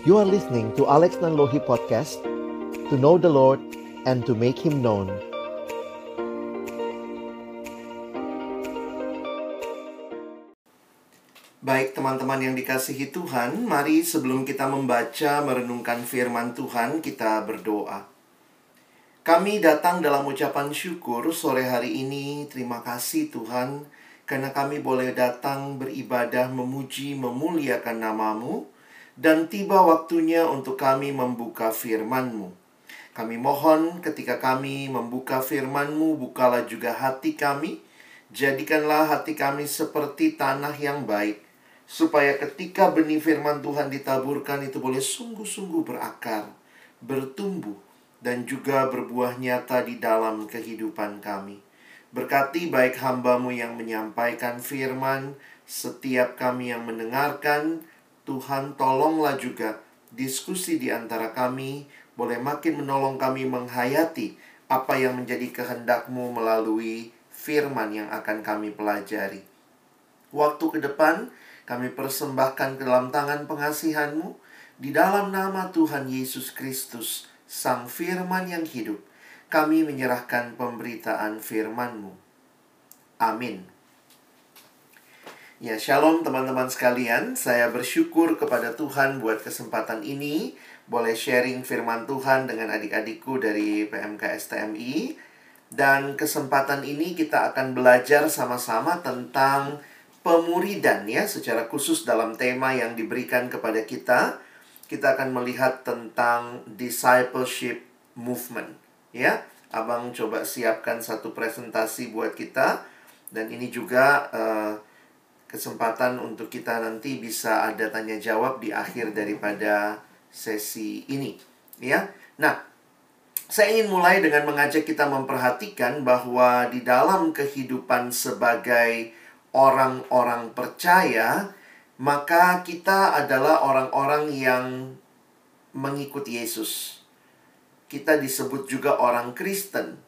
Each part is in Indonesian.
You are listening to Alex Nanlohi Podcast To know the Lord and to make Him known Baik teman-teman yang dikasihi Tuhan, mari sebelum kita membaca merenungkan firman Tuhan, kita berdoa. Kami datang dalam ucapan syukur sore hari ini. Terima kasih Tuhan, karena kami boleh datang beribadah, memuji, memuliakan namamu, dan tiba waktunya untuk kami membuka firman-Mu. Kami mohon ketika kami membuka firman-Mu, bukalah juga hati kami, jadikanlah hati kami seperti tanah yang baik, supaya ketika benih firman Tuhan ditaburkan itu boleh sungguh-sungguh berakar, bertumbuh, dan juga berbuah nyata di dalam kehidupan kami. Berkati baik hambamu yang menyampaikan firman, setiap kami yang mendengarkan, Tuhan tolonglah juga diskusi di antara kami, boleh makin menolong kami menghayati apa yang menjadi kehendakmu melalui firman yang akan kami pelajari. Waktu ke depan, kami persembahkan ke dalam tangan pengasihanmu di dalam nama Tuhan Yesus Kristus, Sang Firman yang hidup. Kami menyerahkan pemberitaan firman-Mu. Amin. Ya, shalom teman-teman sekalian. Saya bersyukur kepada Tuhan buat kesempatan ini. Boleh sharing firman Tuhan dengan adik-adikku dari PMK STMI. Dan kesempatan ini kita akan belajar sama-sama tentang pemuridan ya secara khusus dalam tema yang diberikan kepada kita kita akan melihat tentang discipleship movement ya abang coba siapkan satu presentasi buat kita dan ini juga uh, kesempatan untuk kita nanti bisa ada tanya jawab di akhir daripada sesi ini ya nah saya ingin mulai dengan mengajak kita memperhatikan bahwa di dalam kehidupan sebagai orang-orang percaya, maka kita adalah orang-orang yang mengikuti Yesus. Kita disebut juga orang Kristen.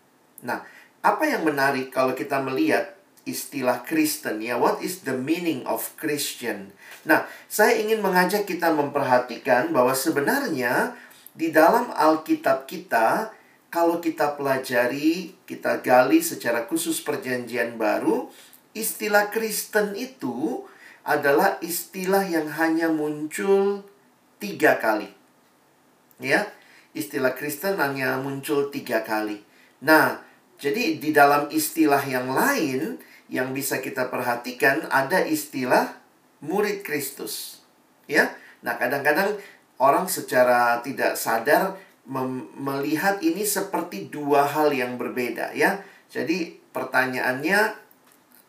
Nah, apa yang menarik kalau kita melihat istilah Kristen ya, what is the meaning of Christian? Nah, saya ingin mengajak kita memperhatikan bahwa sebenarnya di dalam Alkitab kita kalau kita pelajari, kita gali secara khusus perjanjian baru, istilah Kristen itu adalah istilah yang hanya muncul tiga kali. Ya, istilah Kristen hanya muncul tiga kali. Nah, jadi di dalam istilah yang lain yang bisa kita perhatikan ada istilah murid Kristus. Ya, nah kadang-kadang orang secara tidak sadar melihat ini seperti dua hal yang berbeda ya. Jadi pertanyaannya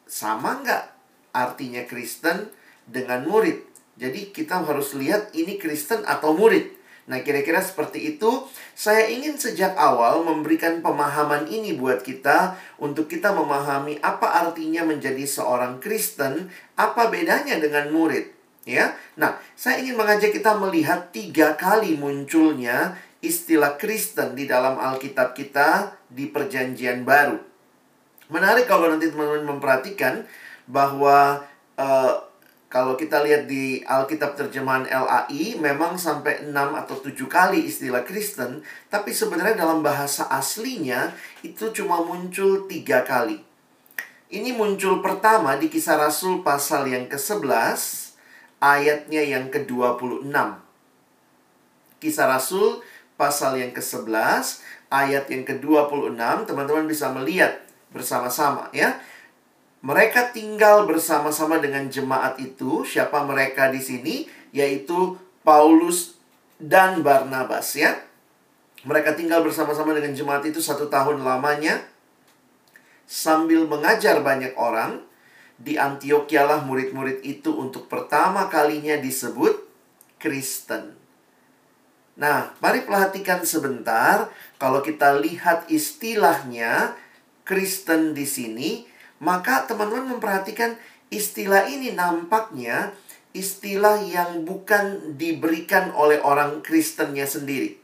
sama nggak artinya Kristen dengan murid? Jadi kita harus lihat ini Kristen atau murid. Nah, kira-kira seperti itu. Saya ingin sejak awal memberikan pemahaman ini buat kita untuk kita memahami apa artinya menjadi seorang Kristen, apa bedanya dengan murid, ya. Nah, saya ingin mengajak kita melihat tiga kali munculnya istilah Kristen di dalam Alkitab kita di Perjanjian Baru. Menarik kalau nanti teman-teman memperhatikan bahwa uh, kalau kita lihat di Alkitab terjemahan LAI memang sampai 6 atau 7 kali istilah Kristen, tapi sebenarnya dalam bahasa aslinya itu cuma muncul tiga kali. Ini muncul pertama di kisah Rasul pasal yang ke-11, ayatnya yang ke-26. Kisah Rasul pasal yang ke-11, ayat yang ke-26, teman-teman bisa melihat bersama-sama ya. Mereka tinggal bersama-sama dengan jemaat itu. Siapa mereka di sini? Yaitu Paulus dan Barnabas ya. Mereka tinggal bersama-sama dengan jemaat itu satu tahun lamanya. Sambil mengajar banyak orang. Di Antioquia lah murid-murid itu untuk pertama kalinya disebut Kristen. Nah, mari perhatikan sebentar. Kalau kita lihat istilahnya, Kristen di sini, maka teman-teman memperhatikan istilah ini nampaknya istilah yang bukan diberikan oleh orang Kristennya sendiri.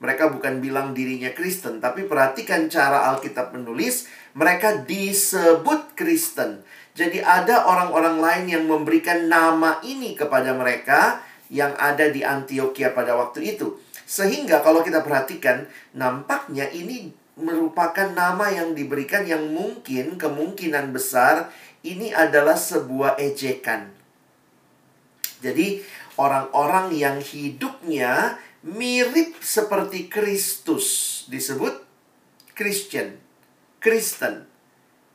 Mereka bukan bilang dirinya Kristen, tapi perhatikan cara Alkitab menulis, mereka disebut Kristen. Jadi ada orang-orang lain yang memberikan nama ini kepada mereka yang ada di Antioquia pada waktu itu. Sehingga kalau kita perhatikan, nampaknya ini merupakan nama yang diberikan yang mungkin kemungkinan besar ini adalah sebuah ejekan. Jadi orang-orang yang hidupnya mirip seperti Kristus disebut Christian, Kristen.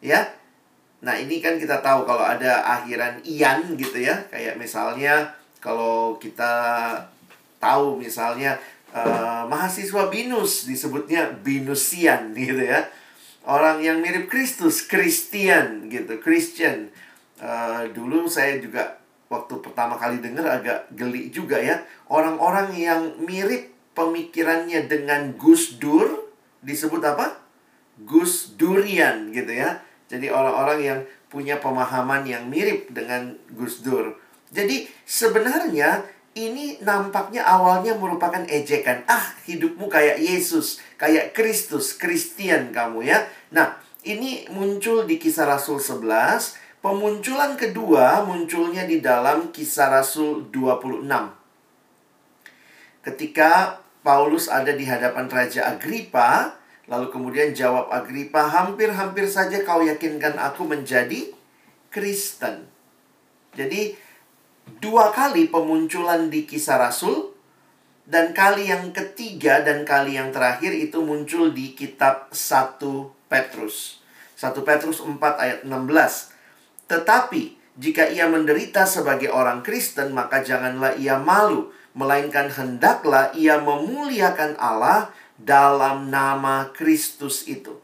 Ya. Nah, ini kan kita tahu kalau ada akhiran ian gitu ya. Kayak misalnya kalau kita tahu misalnya uh, mahasiswa binus disebutnya binusian gitu ya. Orang yang mirip Kristus, Christian gitu, Christian. Uh, dulu saya juga waktu pertama kali dengar agak geli juga ya. Orang-orang yang mirip pemikirannya dengan Gus Dur disebut apa? Gus Durian gitu ya. Jadi orang-orang yang punya pemahaman yang mirip dengan Gus Dur. Jadi sebenarnya ini nampaknya awalnya merupakan ejekan. Ah, hidupmu kayak Yesus, kayak Kristus, Kristian kamu ya. Nah, ini muncul di kisah Rasul 11 Pemunculan kedua munculnya di dalam kisah Rasul 26. Ketika Paulus ada di hadapan Raja Agripa, lalu kemudian jawab Agripa, hampir-hampir saja kau yakinkan aku menjadi Kristen. Jadi, dua kali pemunculan di kisah Rasul, dan kali yang ketiga dan kali yang terakhir itu muncul di kitab 1 Petrus. 1 Petrus 4 ayat 16. Tetapi jika ia menderita sebagai orang Kristen, maka janganlah ia malu, melainkan hendaklah ia memuliakan Allah dalam nama Kristus itu.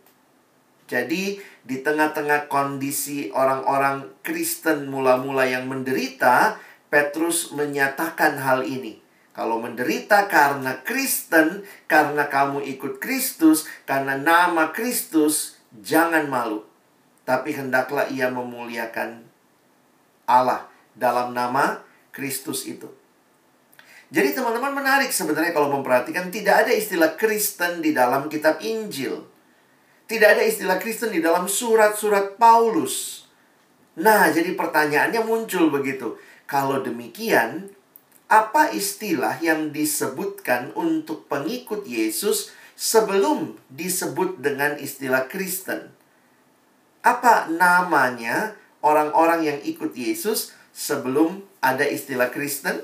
Jadi, di tengah-tengah kondisi orang-orang Kristen mula-mula yang menderita, Petrus menyatakan hal ini. Kalau menderita karena Kristen, karena kamu ikut Kristus, karena nama Kristus, jangan malu tapi hendaklah ia memuliakan Allah dalam nama Kristus itu. Jadi teman-teman menarik sebenarnya kalau memperhatikan tidak ada istilah Kristen di dalam kitab Injil. Tidak ada istilah Kristen di dalam surat-surat Paulus. Nah, jadi pertanyaannya muncul begitu. Kalau demikian, apa istilah yang disebutkan untuk pengikut Yesus sebelum disebut dengan istilah Kristen? Apa namanya orang-orang yang ikut Yesus sebelum ada istilah Kristen?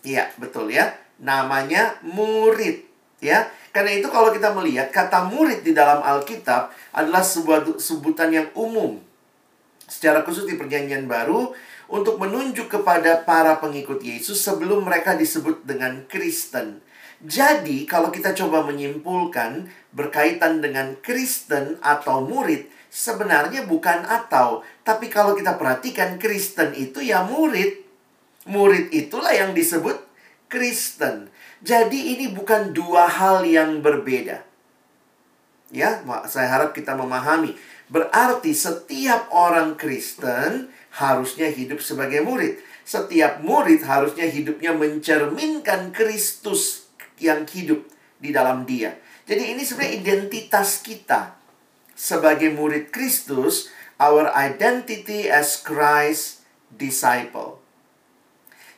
Iya, betul ya. Namanya murid, ya. Karena itu kalau kita melihat kata murid di dalam Alkitab adalah sebuah sebutan yang umum. Secara khusus di Perjanjian Baru untuk menunjuk kepada para pengikut Yesus sebelum mereka disebut dengan Kristen. Jadi, kalau kita coba menyimpulkan berkaitan dengan Kristen atau murid, sebenarnya bukan atau, tapi kalau kita perhatikan Kristen itu ya murid. Murid itulah yang disebut Kristen. Jadi ini bukan dua hal yang berbeda. Ya, saya harap kita memahami. Berarti setiap orang Kristen harusnya hidup sebagai murid. Setiap murid harusnya hidupnya mencerminkan Kristus yang hidup di dalam dia. Jadi ini sebenarnya identitas kita sebagai murid Kristus, our identity as Christ disciple.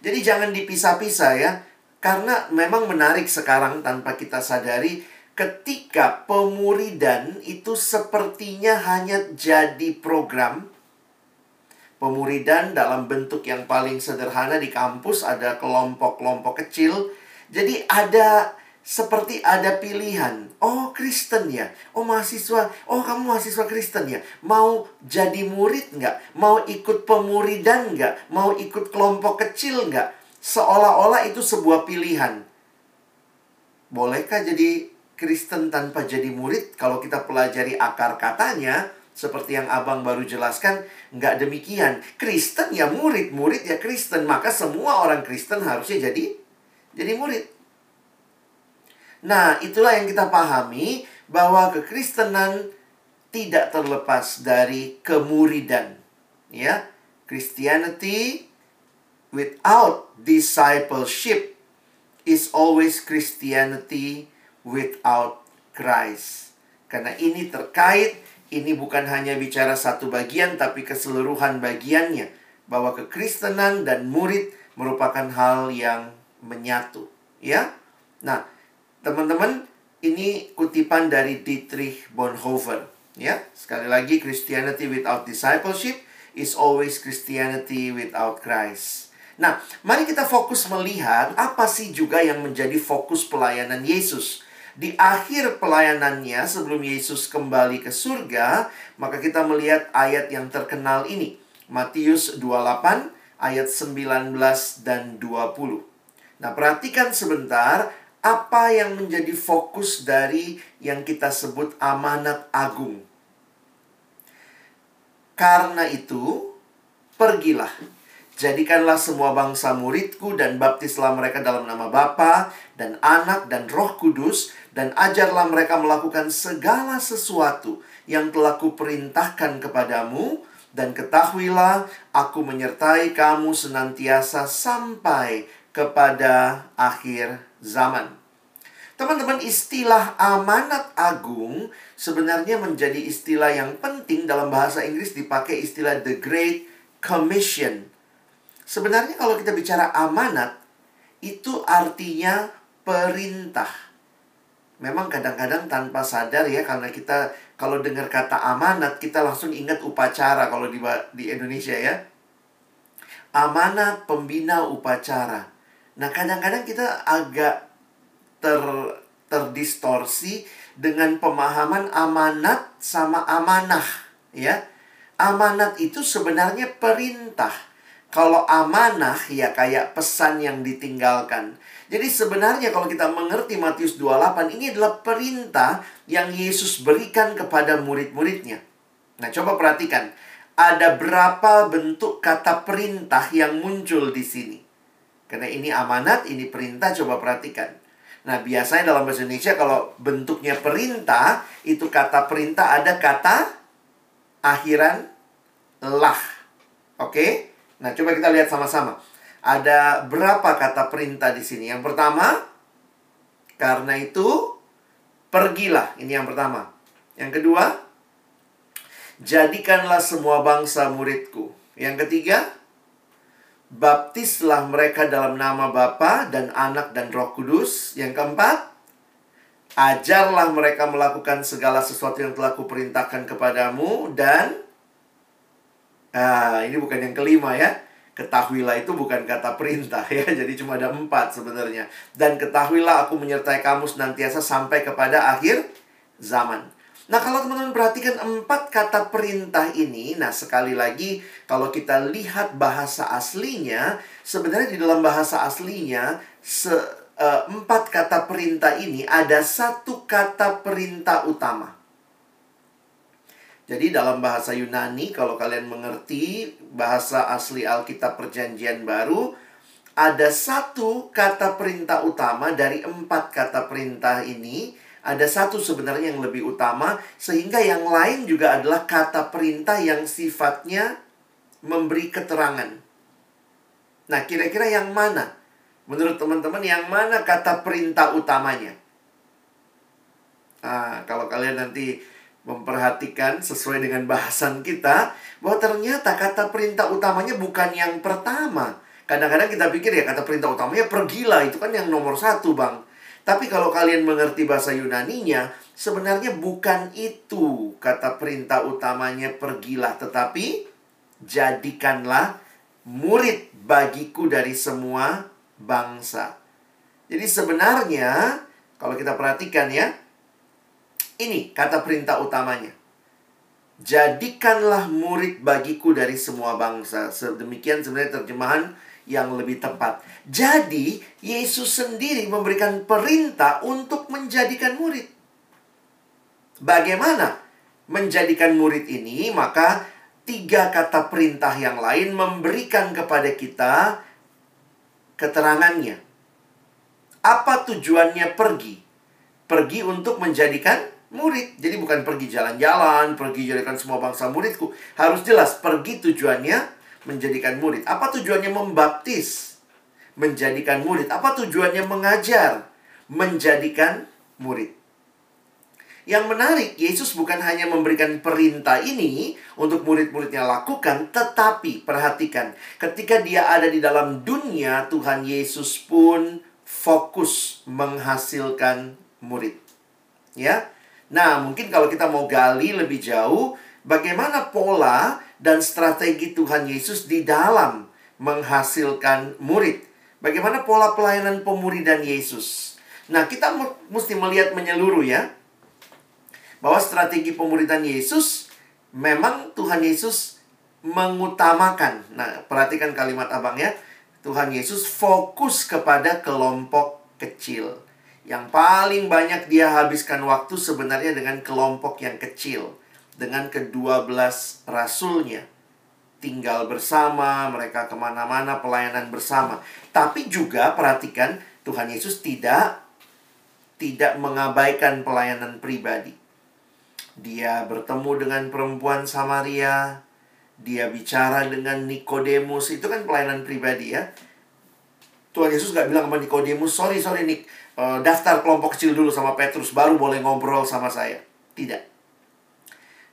Jadi jangan dipisah-pisah ya, karena memang menarik sekarang tanpa kita sadari ketika pemuridan itu sepertinya hanya jadi program pemuridan dalam bentuk yang paling sederhana di kampus ada kelompok-kelompok kecil. Jadi ada seperti ada pilihan. Oh, Kristen ya. Oh, mahasiswa. Oh, kamu mahasiswa Kristen ya. Mau jadi murid nggak? Mau ikut pemuridan nggak? Mau ikut kelompok kecil nggak? Seolah-olah itu sebuah pilihan. Bolehkah jadi Kristen tanpa jadi murid? Kalau kita pelajari akar katanya, seperti yang abang baru jelaskan, nggak demikian. Kristen ya murid, murid ya Kristen. Maka semua orang Kristen harusnya jadi jadi murid. Nah, itulah yang kita pahami bahwa kekristenan tidak terlepas dari kemuridan. Ya, Christianity without discipleship is always Christianity without Christ. Karena ini terkait, ini bukan hanya bicara satu bagian tapi keseluruhan bagiannya. bahwa kekristenan dan murid merupakan hal yang menyatu, ya. Nah, teman-teman, ini kutipan dari Dietrich Bonhoeffer, ya. Sekali lagi Christianity without discipleship is always Christianity without Christ. Nah, mari kita fokus melihat apa sih juga yang menjadi fokus pelayanan Yesus. Di akhir pelayanannya sebelum Yesus kembali ke surga, maka kita melihat ayat yang terkenal ini. Matius 28 ayat 19 dan 20. Nah, perhatikan sebentar apa yang menjadi fokus dari yang kita sebut amanat agung. Karena itu, pergilah Jadikanlah semua bangsa muridku dan baptislah mereka dalam nama Bapa dan Anak dan Roh Kudus dan ajarlah mereka melakukan segala sesuatu yang telah kuperintahkan kepadamu dan ketahuilah aku menyertai kamu senantiasa sampai kepada akhir zaman. Teman-teman, istilah amanat agung sebenarnya menjadi istilah yang penting dalam bahasa Inggris dipakai istilah the great commission Sebenarnya kalau kita bicara amanat, itu artinya perintah. Memang kadang-kadang tanpa sadar ya, karena kita kalau dengar kata amanat, kita langsung ingat upacara kalau di, di Indonesia ya. Amanat pembina upacara. Nah, kadang-kadang kita agak ter, terdistorsi dengan pemahaman amanat sama amanah, ya. Amanat itu sebenarnya perintah kalau amanah ya kayak pesan yang ditinggalkan. Jadi sebenarnya kalau kita mengerti Matius 28 ini adalah perintah yang Yesus berikan kepada murid-muridnya. Nah, coba perhatikan. Ada berapa bentuk kata perintah yang muncul di sini? Karena ini amanat, ini perintah, coba perhatikan. Nah, biasanya dalam bahasa Indonesia kalau bentuknya perintah, itu kata perintah ada kata akhiran lah. Oke? Nah, coba kita lihat sama-sama. Ada berapa kata perintah di sini? Yang pertama, karena itu pergilah. Ini yang pertama. Yang kedua, jadikanlah semua bangsa muridku. Yang ketiga, baptislah mereka dalam nama Bapa dan Anak dan Roh Kudus. Yang keempat, ajarlah mereka melakukan segala sesuatu yang telah kuperintahkan kepadamu dan Nah, ini bukan yang kelima ya. Ketahuilah itu bukan kata perintah ya. Jadi cuma ada empat sebenarnya. Dan ketahuilah aku menyertai kamu senantiasa sampai kepada akhir zaman. Nah, kalau teman-teman perhatikan empat kata perintah ini, nah sekali lagi kalau kita lihat bahasa aslinya, sebenarnya di dalam bahasa aslinya se, uh, empat kata perintah ini ada satu kata perintah utama. Jadi dalam bahasa Yunani kalau kalian mengerti bahasa asli Alkitab Perjanjian Baru ada satu kata perintah utama dari empat kata perintah ini ada satu sebenarnya yang lebih utama sehingga yang lain juga adalah kata perintah yang sifatnya memberi keterangan. Nah, kira-kira yang mana? Menurut teman-teman yang mana kata perintah utamanya? Ah, kalau kalian nanti memperhatikan sesuai dengan bahasan kita bahwa ternyata kata perintah utamanya bukan yang pertama. Kadang-kadang kita pikir ya kata perintah utamanya pergilah itu kan yang nomor satu bang. Tapi kalau kalian mengerti bahasa Yunaninya sebenarnya bukan itu kata perintah utamanya pergilah tetapi jadikanlah murid bagiku dari semua bangsa. Jadi sebenarnya kalau kita perhatikan ya ini kata perintah utamanya. Jadikanlah murid bagiku dari semua bangsa. Sedemikian sebenarnya terjemahan yang lebih tepat. Jadi, Yesus sendiri memberikan perintah untuk menjadikan murid. Bagaimana menjadikan murid ini? Maka tiga kata perintah yang lain memberikan kepada kita keterangannya. Apa tujuannya pergi? Pergi untuk menjadikan murid. Jadi bukan pergi jalan-jalan, pergi jadikan semua bangsa muridku. Harus jelas pergi tujuannya menjadikan murid. Apa tujuannya membaptis? Menjadikan murid. Apa tujuannya mengajar? Menjadikan murid. Yang menarik, Yesus bukan hanya memberikan perintah ini untuk murid-muridnya lakukan, tetapi perhatikan, ketika dia ada di dalam dunia, Tuhan Yesus pun fokus menghasilkan murid. Ya. Nah, mungkin kalau kita mau gali lebih jauh, bagaimana pola dan strategi Tuhan Yesus di dalam menghasilkan murid. Bagaimana pola pelayanan pemuridan Yesus. Nah, kita mesti melihat menyeluruh ya bahwa strategi pemuridan Yesus memang Tuhan Yesus mengutamakan. Nah, perhatikan kalimat Abang ya. Tuhan Yesus fokus kepada kelompok kecil. Yang paling banyak dia habiskan waktu sebenarnya dengan kelompok yang kecil. Dengan kedua belas rasulnya. Tinggal bersama, mereka ke mana-mana pelayanan bersama. Tapi juga perhatikan Tuhan Yesus tidak tidak mengabaikan pelayanan pribadi. Dia bertemu dengan perempuan Samaria. Dia bicara dengan Nikodemus. Itu kan pelayanan pribadi ya. Tuhan Yesus gak bilang sama Nikodemus, sorry, sorry Nik, uh, daftar kelompok kecil dulu sama Petrus, baru boleh ngobrol sama saya. Tidak.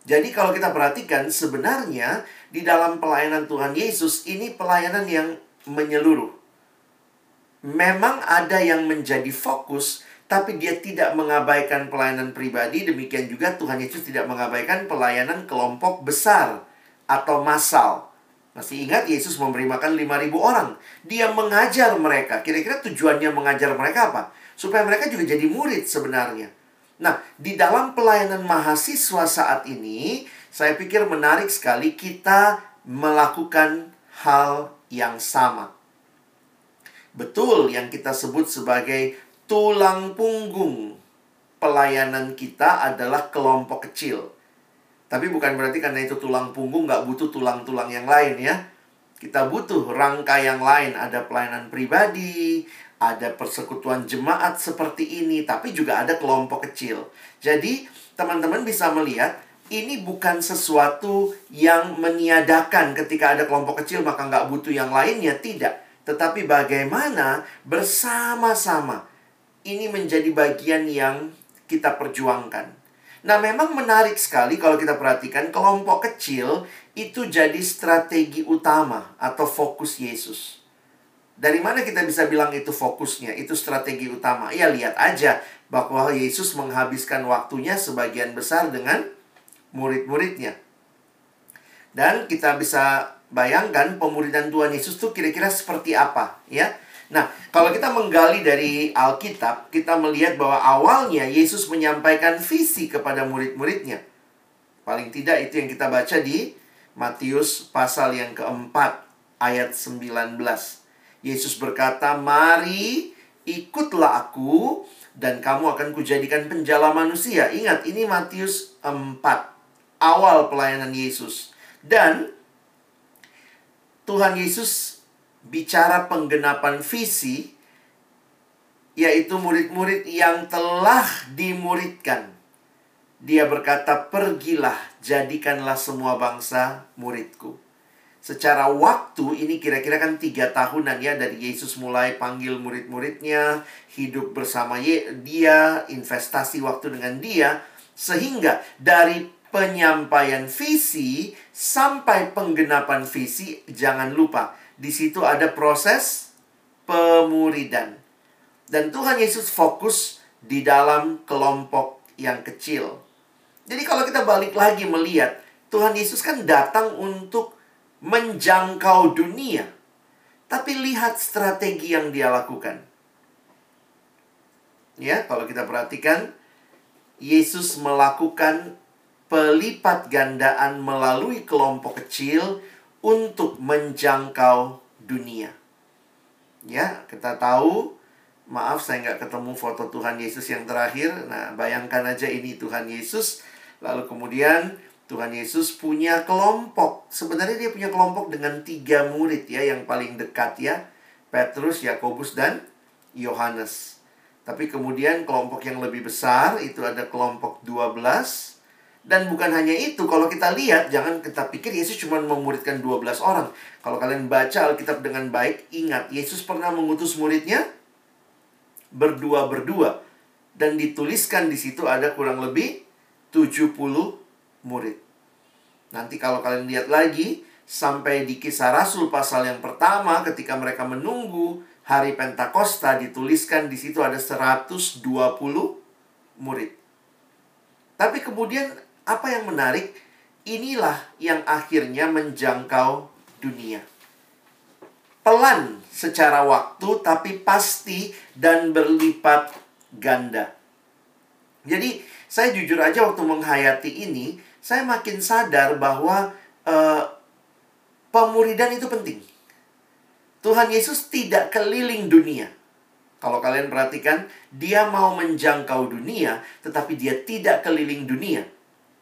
Jadi kalau kita perhatikan, sebenarnya di dalam pelayanan Tuhan Yesus, ini pelayanan yang menyeluruh. Memang ada yang menjadi fokus, tapi dia tidak mengabaikan pelayanan pribadi. Demikian juga Tuhan Yesus tidak mengabaikan pelayanan kelompok besar atau massal. Masih ingat Yesus memberi makan 5000 orang. Dia mengajar mereka. Kira-kira tujuannya mengajar mereka apa? Supaya mereka juga jadi murid sebenarnya. Nah, di dalam pelayanan mahasiswa saat ini, saya pikir menarik sekali kita melakukan hal yang sama. Betul yang kita sebut sebagai tulang punggung pelayanan kita adalah kelompok kecil. Tapi bukan berarti karena itu tulang punggung nggak butuh tulang-tulang yang lain ya. Kita butuh rangka yang lain. Ada pelayanan pribadi, ada persekutuan jemaat seperti ini, tapi juga ada kelompok kecil. Jadi teman-teman bisa melihat ini bukan sesuatu yang meniadakan ketika ada kelompok kecil maka nggak butuh yang lainnya. Tidak. Tetapi bagaimana bersama-sama ini menjadi bagian yang kita perjuangkan. Nah, memang menarik sekali kalau kita perhatikan kelompok kecil itu jadi strategi utama atau fokus Yesus. Dari mana kita bisa bilang itu fokusnya, itu strategi utama? Ya, lihat aja bahwa Yesus menghabiskan waktunya sebagian besar dengan murid-muridnya. Dan kita bisa bayangkan pemuridan Tuhan Yesus itu kira-kira seperti apa, ya? Nah, kalau kita menggali dari Alkitab, kita melihat bahwa awalnya Yesus menyampaikan visi kepada murid-muridnya. Paling tidak itu yang kita baca di Matius pasal yang keempat ayat 19. Yesus berkata, Mari ikutlah aku dan kamu akan kujadikan penjala manusia. Ingat, ini Matius 4, awal pelayanan Yesus. Dan Tuhan Yesus bicara penggenapan visi, yaitu murid-murid yang telah dimuridkan. Dia berkata, "Pergilah, jadikanlah semua bangsa muridku." Secara waktu ini kira-kira kan tiga tahunan ya dari Yesus mulai panggil murid-muridnya, hidup bersama dia, investasi waktu dengan dia, sehingga dari penyampaian visi sampai penggenapan visi, jangan lupa di situ ada proses pemuridan. Dan Tuhan Yesus fokus di dalam kelompok yang kecil. Jadi kalau kita balik lagi melihat, Tuhan Yesus kan datang untuk menjangkau dunia. Tapi lihat strategi yang dia lakukan. Ya, kalau kita perhatikan, Yesus melakukan pelipat gandaan melalui kelompok kecil untuk menjangkau dunia. Ya, kita tahu, maaf saya nggak ketemu foto Tuhan Yesus yang terakhir. Nah, bayangkan aja ini Tuhan Yesus. Lalu kemudian Tuhan Yesus punya kelompok. Sebenarnya dia punya kelompok dengan tiga murid ya yang paling dekat ya. Petrus, Yakobus, dan Yohanes. Tapi kemudian kelompok yang lebih besar itu ada kelompok 12 dan bukan hanya itu, kalau kita lihat, jangan kita pikir Yesus cuma memuridkan 12 orang. Kalau kalian baca Alkitab dengan baik, ingat, Yesus pernah mengutus muridnya berdua-berdua. dan dituliskan di situ ada kurang lebih 70 murid. Nanti kalau kalian lihat lagi sampai di kisah Rasul pasal yang pertama ketika mereka menunggu hari Pentakosta dituliskan di situ ada 120 murid. Tapi kemudian apa yang menarik? Inilah yang akhirnya menjangkau dunia. Pelan secara waktu tapi pasti dan berlipat ganda. Jadi saya jujur aja waktu menghayati ini, saya makin sadar bahwa uh, pemuridan itu penting. Tuhan Yesus tidak keliling dunia. Kalau kalian perhatikan, dia mau menjangkau dunia, tetapi dia tidak keliling dunia.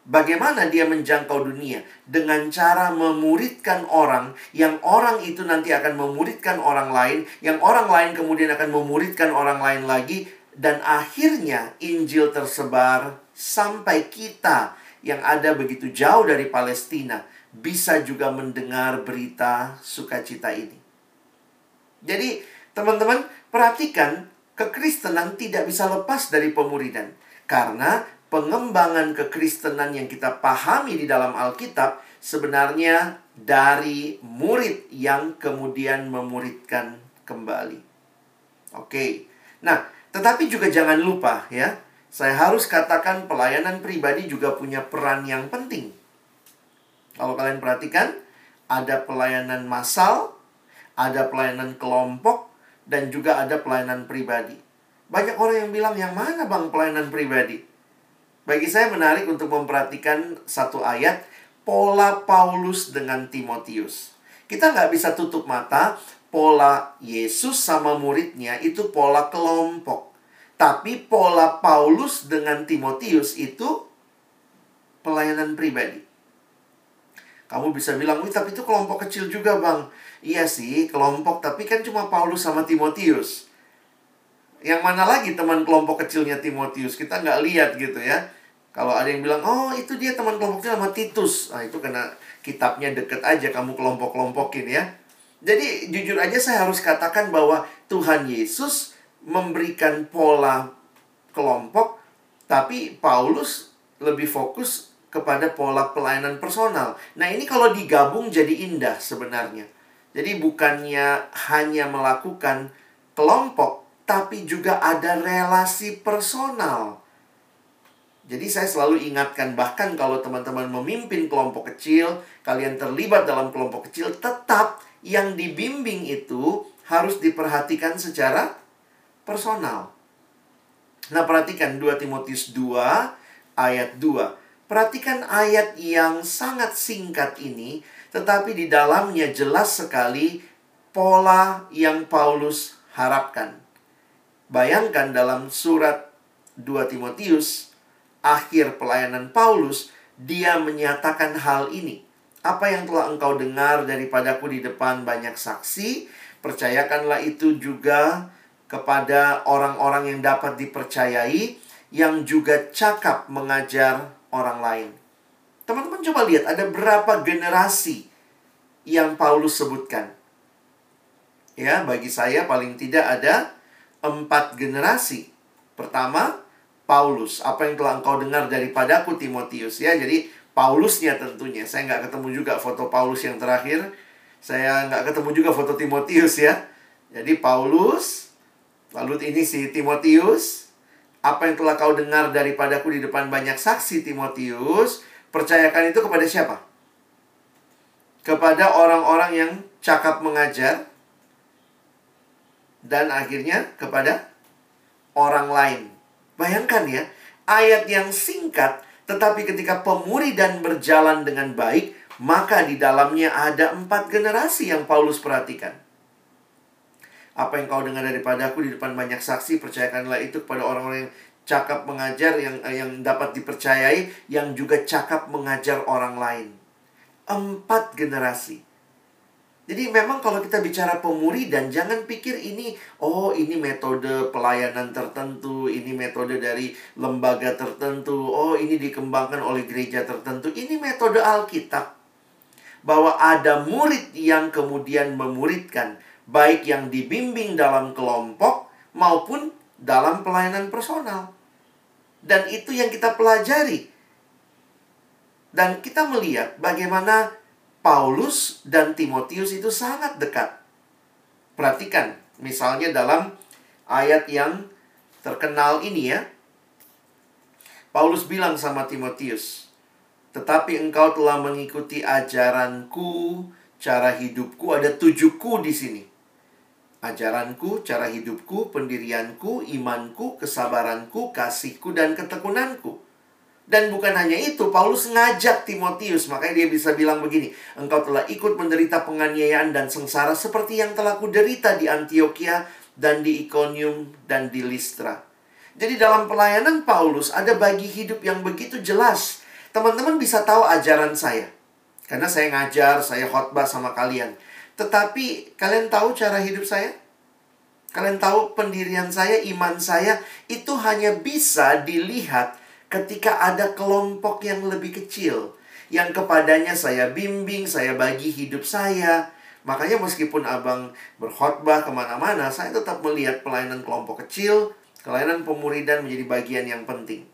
Bagaimana dia menjangkau dunia? Dengan cara memuridkan orang, yang orang itu nanti akan memuridkan orang lain, yang orang lain kemudian akan memuridkan orang lain lagi, dan akhirnya Injil tersebar sampai kita yang ada begitu jauh dari Palestina bisa juga mendengar berita sukacita ini. Jadi, teman-teman, perhatikan kekristenan tidak bisa lepas dari pemuridan. Karena pengembangan kekristenan yang kita pahami di dalam Alkitab sebenarnya dari murid yang kemudian memuridkan kembali. Oke. Nah, tetapi juga jangan lupa ya, saya harus katakan pelayanan pribadi juga punya peran yang penting. Kalau kalian perhatikan, ada pelayanan massal, ada pelayanan kelompok, dan juga ada pelayanan pribadi. Banyak orang yang bilang, yang mana bang pelayanan pribadi? Bagi saya menarik untuk memperhatikan satu ayat, pola Paulus dengan Timotius. Kita nggak bisa tutup mata, pola Yesus sama muridnya itu pola kelompok. Tapi pola Paulus dengan Timotius itu pelayanan pribadi. Kamu bisa bilang, Wih, tapi itu kelompok kecil juga, Bang. Iya sih, kelompok, tapi kan cuma Paulus sama Timotius. Yang mana lagi teman kelompok kecilnya Timotius? Kita nggak lihat gitu ya. Kalau ada yang bilang, oh itu dia teman kelompoknya sama Titus. Nah, itu karena kitabnya deket aja kamu kelompok-kelompokin ya. Jadi jujur aja saya harus katakan bahwa Tuhan Yesus memberikan pola kelompok, tapi Paulus lebih fokus kepada pola pelayanan personal. Nah, ini kalau digabung jadi indah sebenarnya. Jadi bukannya hanya melakukan kelompok, tapi juga ada relasi personal. Jadi saya selalu ingatkan bahkan kalau teman-teman memimpin kelompok kecil, kalian terlibat dalam kelompok kecil, tetap yang dibimbing itu harus diperhatikan secara personal. Nah, perhatikan 2 Timotius 2 ayat 2. Perhatikan ayat yang sangat singkat ini, tetapi di dalamnya jelas sekali pola yang Paulus harapkan. Bayangkan dalam surat 2 Timotius, akhir pelayanan Paulus, dia menyatakan hal ini. Apa yang telah engkau dengar daripadaku di depan banyak saksi, percayakanlah itu juga kepada orang-orang yang dapat dipercayai yang juga cakap mengajar orang lain. Teman-teman coba lihat ada berapa generasi yang Paulus sebutkan. Ya, bagi saya paling tidak ada empat generasi. Pertama, Paulus. Apa yang telah engkau dengar daripadaku Timotius ya. Jadi Paulusnya tentunya. Saya nggak ketemu juga foto Paulus yang terakhir. Saya nggak ketemu juga foto Timotius ya. Jadi Paulus, Lalu ini si Timotius, apa yang telah kau dengar daripadaku di depan banyak saksi Timotius, percayakan itu kepada siapa? Kepada orang-orang yang cakap mengajar dan akhirnya kepada orang lain. Bayangkan ya, ayat yang singkat tetapi ketika pemuri dan berjalan dengan baik, maka di dalamnya ada empat generasi yang Paulus perhatikan. Apa yang kau dengar daripada aku di depan banyak saksi, percayakanlah itu kepada orang-orang yang cakap mengajar, yang eh, yang dapat dipercayai, yang juga cakap mengajar orang lain. Empat generasi. Jadi memang kalau kita bicara pemuridan, jangan pikir ini, oh ini metode pelayanan tertentu, ini metode dari lembaga tertentu, oh ini dikembangkan oleh gereja tertentu. Ini metode Alkitab. Bahwa ada murid yang kemudian memuridkan baik yang dibimbing dalam kelompok maupun dalam pelayanan personal. Dan itu yang kita pelajari. Dan kita melihat bagaimana Paulus dan Timotius itu sangat dekat. Perhatikan, misalnya dalam ayat yang terkenal ini ya. Paulus bilang sama Timotius, "Tetapi engkau telah mengikuti ajaranku, cara hidupku, ada tujuhku di sini. Ajaranku, cara hidupku, pendirianku, imanku, kesabaranku, kasihku, dan ketekunanku." Dan bukan hanya itu, Paulus ngajak Timotius, makanya dia bisa bilang begini, engkau telah ikut menderita penganiayaan dan sengsara seperti yang telah kuderita di Antioquia dan di Iconium dan di Listra. Jadi dalam pelayanan Paulus ada bagi hidup yang begitu jelas. Teman-teman bisa tahu ajaran saya. Karena saya ngajar, saya khotbah sama kalian. Tetapi kalian tahu cara hidup saya? Kalian tahu pendirian saya, iman saya itu hanya bisa dilihat ketika ada kelompok yang lebih kecil yang kepadanya saya bimbing, saya bagi hidup saya. Makanya meskipun abang berkhotbah ke mana-mana, saya tetap melihat pelayanan kelompok kecil, pelayanan pemuridan menjadi bagian yang penting.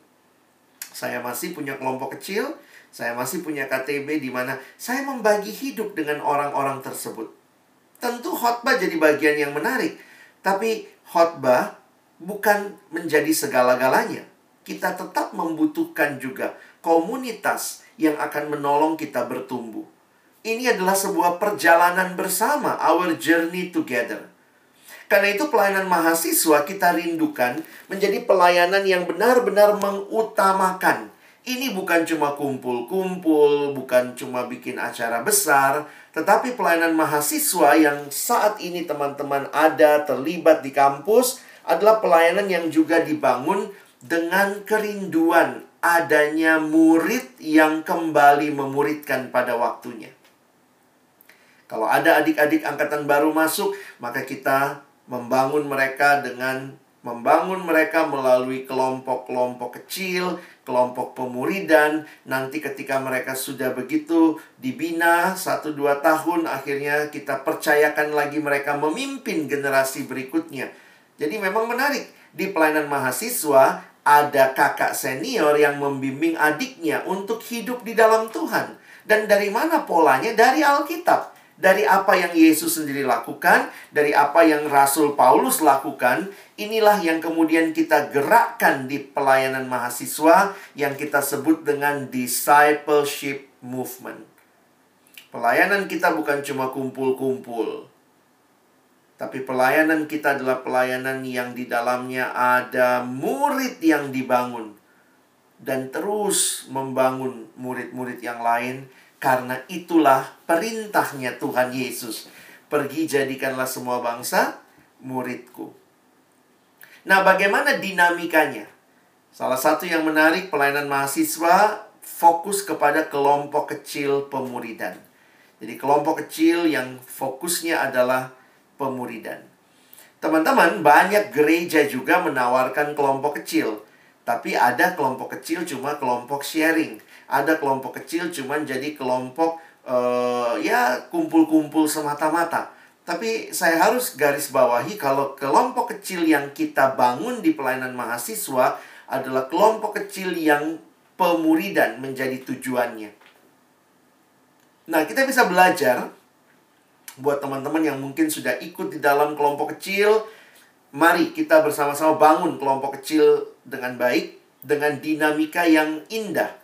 Saya masih punya kelompok kecil, saya masih punya KTB di mana saya membagi hidup dengan orang-orang tersebut. Tentu khotbah jadi bagian yang menarik, tapi khotbah bukan menjadi segala-galanya kita tetap membutuhkan juga komunitas yang akan menolong kita bertumbuh. Ini adalah sebuah perjalanan bersama, our journey together. Karena itu pelayanan mahasiswa kita rindukan menjadi pelayanan yang benar-benar mengutamakan. Ini bukan cuma kumpul-kumpul, bukan cuma bikin acara besar, tetapi pelayanan mahasiswa yang saat ini teman-teman ada terlibat di kampus adalah pelayanan yang juga dibangun dengan kerinduan adanya murid yang kembali memuridkan pada waktunya. Kalau ada adik-adik angkatan baru masuk, maka kita membangun mereka dengan membangun mereka melalui kelompok-kelompok kecil, kelompok pemuridan. Nanti ketika mereka sudah begitu dibina satu dua tahun, akhirnya kita percayakan lagi mereka memimpin generasi berikutnya. Jadi memang menarik di pelayanan mahasiswa ada kakak senior yang membimbing adiknya untuk hidup di dalam Tuhan. Dan dari mana polanya? Dari Alkitab. Dari apa yang Yesus sendiri lakukan, dari apa yang Rasul Paulus lakukan, inilah yang kemudian kita gerakkan di pelayanan mahasiswa yang kita sebut dengan discipleship movement. Pelayanan kita bukan cuma kumpul-kumpul, tapi pelayanan kita adalah pelayanan yang di dalamnya ada murid yang dibangun. Dan terus membangun murid-murid yang lain. Karena itulah perintahnya Tuhan Yesus. Pergi jadikanlah semua bangsa muridku. Nah bagaimana dinamikanya? Salah satu yang menarik pelayanan mahasiswa fokus kepada kelompok kecil pemuridan. Jadi kelompok kecil yang fokusnya adalah pemuridan. Teman-teman, banyak gereja juga menawarkan kelompok kecil. Tapi ada kelompok kecil cuma kelompok sharing. Ada kelompok kecil cuma jadi kelompok uh, ya kumpul-kumpul semata-mata. Tapi saya harus garis bawahi kalau kelompok kecil yang kita bangun di pelayanan mahasiswa adalah kelompok kecil yang pemuridan menjadi tujuannya. Nah, kita bisa belajar buat teman-teman yang mungkin sudah ikut di dalam kelompok kecil, mari kita bersama-sama bangun kelompok kecil dengan baik, dengan dinamika yang indah.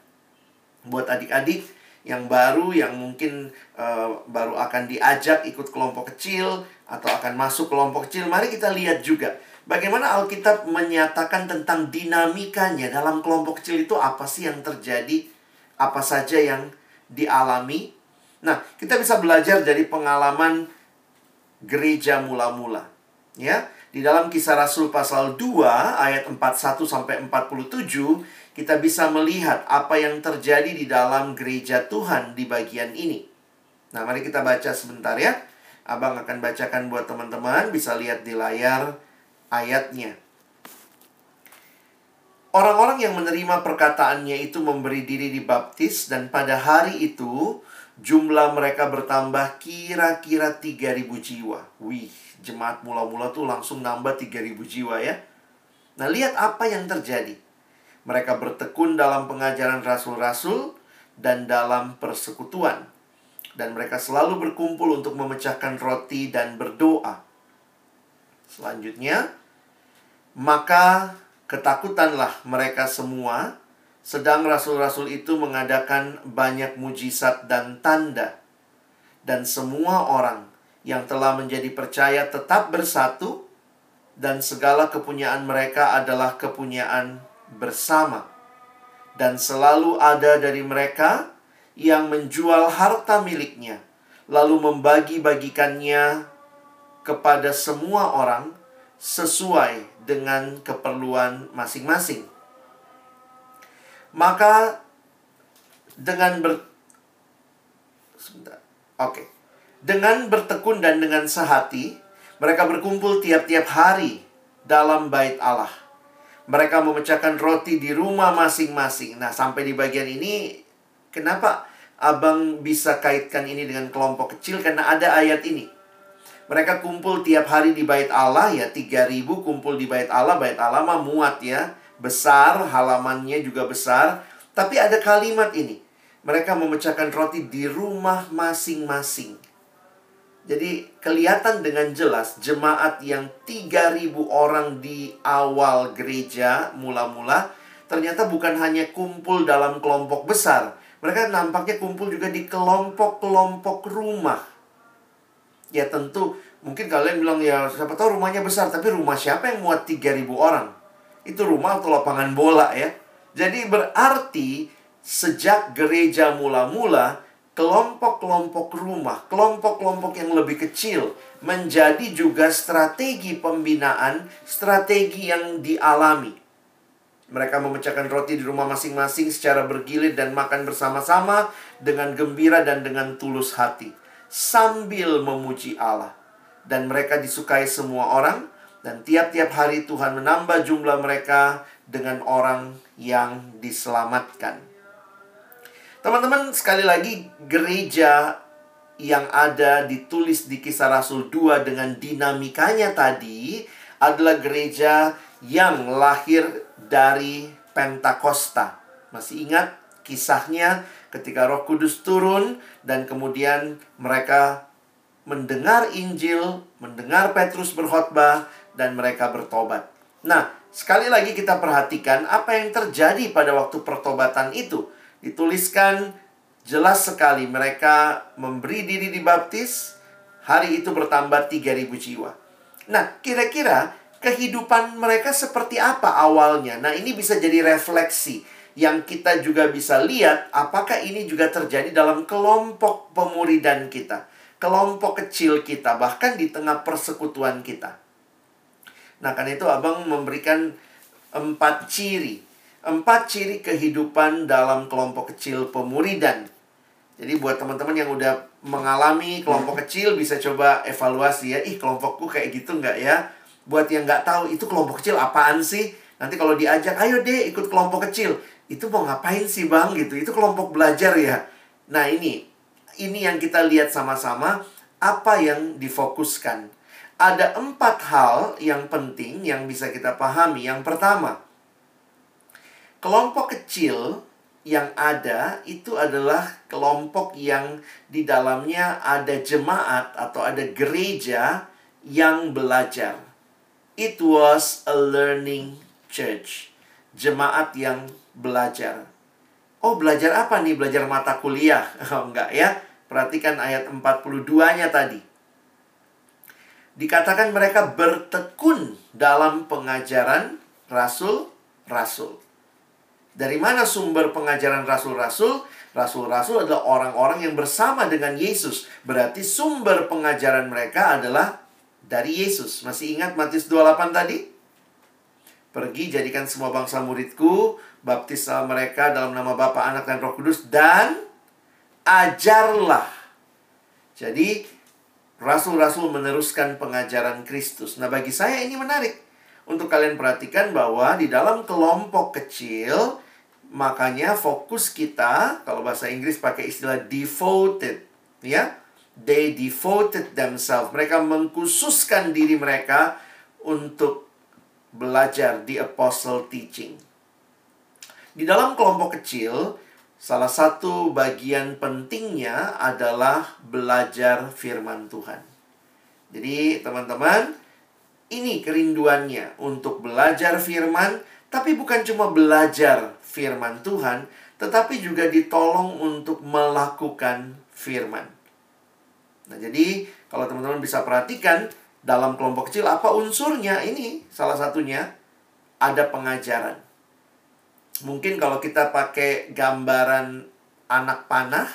Buat adik-adik yang baru, yang mungkin uh, baru akan diajak ikut kelompok kecil atau akan masuk kelompok kecil, mari kita lihat juga bagaimana Alkitab menyatakan tentang dinamikanya dalam kelompok kecil itu apa sih yang terjadi, apa saja yang dialami Nah, kita bisa belajar dari pengalaman gereja mula-mula. Ya, di dalam Kisah Rasul pasal 2 ayat 41 sampai 47, kita bisa melihat apa yang terjadi di dalam gereja Tuhan di bagian ini. Nah, mari kita baca sebentar ya. Abang akan bacakan buat teman-teman, bisa lihat di layar ayatnya. Orang-orang yang menerima perkataannya itu memberi diri dibaptis dan pada hari itu Jumlah mereka bertambah kira-kira 3000 jiwa. Wih, jemaat mula-mula tuh langsung nambah 3000 jiwa ya. Nah, lihat apa yang terjadi. Mereka bertekun dalam pengajaran rasul-rasul dan dalam persekutuan. Dan mereka selalu berkumpul untuk memecahkan roti dan berdoa. Selanjutnya, maka ketakutanlah mereka semua, sedang rasul-rasul itu mengadakan banyak mujizat dan tanda. Dan semua orang yang telah menjadi percaya tetap bersatu, dan segala kepunyaan mereka adalah kepunyaan bersama. Dan selalu ada dari mereka yang menjual harta miliknya, lalu membagi-bagikannya kepada semua orang sesuai dengan keperluan masing-masing. Maka dengan ber Sebentar. Oke. Dengan bertekun dan dengan sehati, mereka berkumpul tiap-tiap hari dalam bait Allah. Mereka memecahkan roti di rumah masing-masing. Nah, sampai di bagian ini kenapa Abang bisa kaitkan ini dengan kelompok kecil karena ada ayat ini. Mereka kumpul tiap hari di bait Allah ya 3000 kumpul di bait Allah. Bait Allah mah muat ya. Besar, halamannya juga besar. Tapi ada kalimat ini. Mereka memecahkan roti di rumah masing-masing. Jadi kelihatan dengan jelas jemaat yang 3000 orang di awal gereja mula-mula ternyata bukan hanya kumpul dalam kelompok besar. Mereka nampaknya kumpul juga di kelompok-kelompok rumah. Ya tentu mungkin kalian bilang ya siapa tahu rumahnya besar tapi rumah siapa yang muat 3000 orang? Itu rumah atau lapangan bola ya. Jadi berarti sejak gereja mula-mula, kelompok-kelompok rumah, kelompok-kelompok yang lebih kecil menjadi juga strategi pembinaan, strategi yang dialami. Mereka memecahkan roti di rumah masing-masing secara bergilir dan makan bersama-sama dengan gembira dan dengan tulus hati, sambil memuji Allah. Dan mereka disukai semua orang, dan tiap-tiap hari Tuhan menambah jumlah mereka dengan orang yang diselamatkan. Teman-teman, sekali lagi gereja yang ada ditulis di kisah Rasul 2 dengan dinamikanya tadi adalah gereja yang lahir dari Pentakosta. Masih ingat kisahnya ketika Roh Kudus turun dan kemudian mereka mendengar Injil, mendengar Petrus berkhotbah dan mereka bertobat. Nah, sekali lagi kita perhatikan apa yang terjadi pada waktu pertobatan itu dituliskan jelas sekali mereka memberi diri dibaptis, hari itu bertambah 3000 jiwa. Nah, kira-kira kehidupan mereka seperti apa awalnya? Nah, ini bisa jadi refleksi yang kita juga bisa lihat apakah ini juga terjadi dalam kelompok pemuridan kita, kelompok kecil kita, bahkan di tengah persekutuan kita. Nah, karena itu Abang memberikan empat ciri empat ciri kehidupan dalam kelompok kecil pemuridan. Jadi buat teman-teman yang udah mengalami kelompok kecil bisa coba evaluasi ya. Ih kelompokku kayak gitu nggak ya? Buat yang nggak tahu itu kelompok kecil apaan sih? Nanti kalau diajak, ayo deh ikut kelompok kecil. Itu mau ngapain sih bang gitu? Itu kelompok belajar ya. Nah ini, ini yang kita lihat sama-sama apa yang difokuskan. Ada empat hal yang penting yang bisa kita pahami. Yang pertama, Kelompok kecil yang ada itu adalah kelompok yang di dalamnya ada jemaat atau ada gereja yang belajar. It was a learning church. Jemaat yang belajar. Oh, belajar apa nih? Belajar mata kuliah? Oh, enggak ya. Perhatikan ayat 42-nya tadi. Dikatakan mereka bertekun dalam pengajaran rasul-rasul. Dari mana sumber pengajaran rasul-rasul? Rasul-rasul adalah orang-orang yang bersama dengan Yesus. Berarti sumber pengajaran mereka adalah dari Yesus. Masih ingat Matius 28 tadi? Pergi jadikan semua bangsa muridku, baptislah mereka dalam nama Bapa, Anak dan Roh Kudus dan ajarlah. Jadi rasul-rasul meneruskan pengajaran Kristus. Nah, bagi saya ini menarik. Untuk kalian perhatikan bahwa di dalam kelompok kecil makanya fokus kita kalau bahasa Inggris pakai istilah devoted ya. They devoted themselves. Mereka mengkhususkan diri mereka untuk belajar di apostle teaching. Di dalam kelompok kecil, salah satu bagian pentingnya adalah belajar firman Tuhan. Jadi, teman-teman, ini kerinduannya untuk belajar firman, tapi bukan cuma belajar firman Tuhan, tetapi juga ditolong untuk melakukan firman. Nah, jadi kalau teman-teman bisa perhatikan dalam kelompok kecil apa unsurnya ini salah satunya ada pengajaran. Mungkin kalau kita pakai gambaran anak panah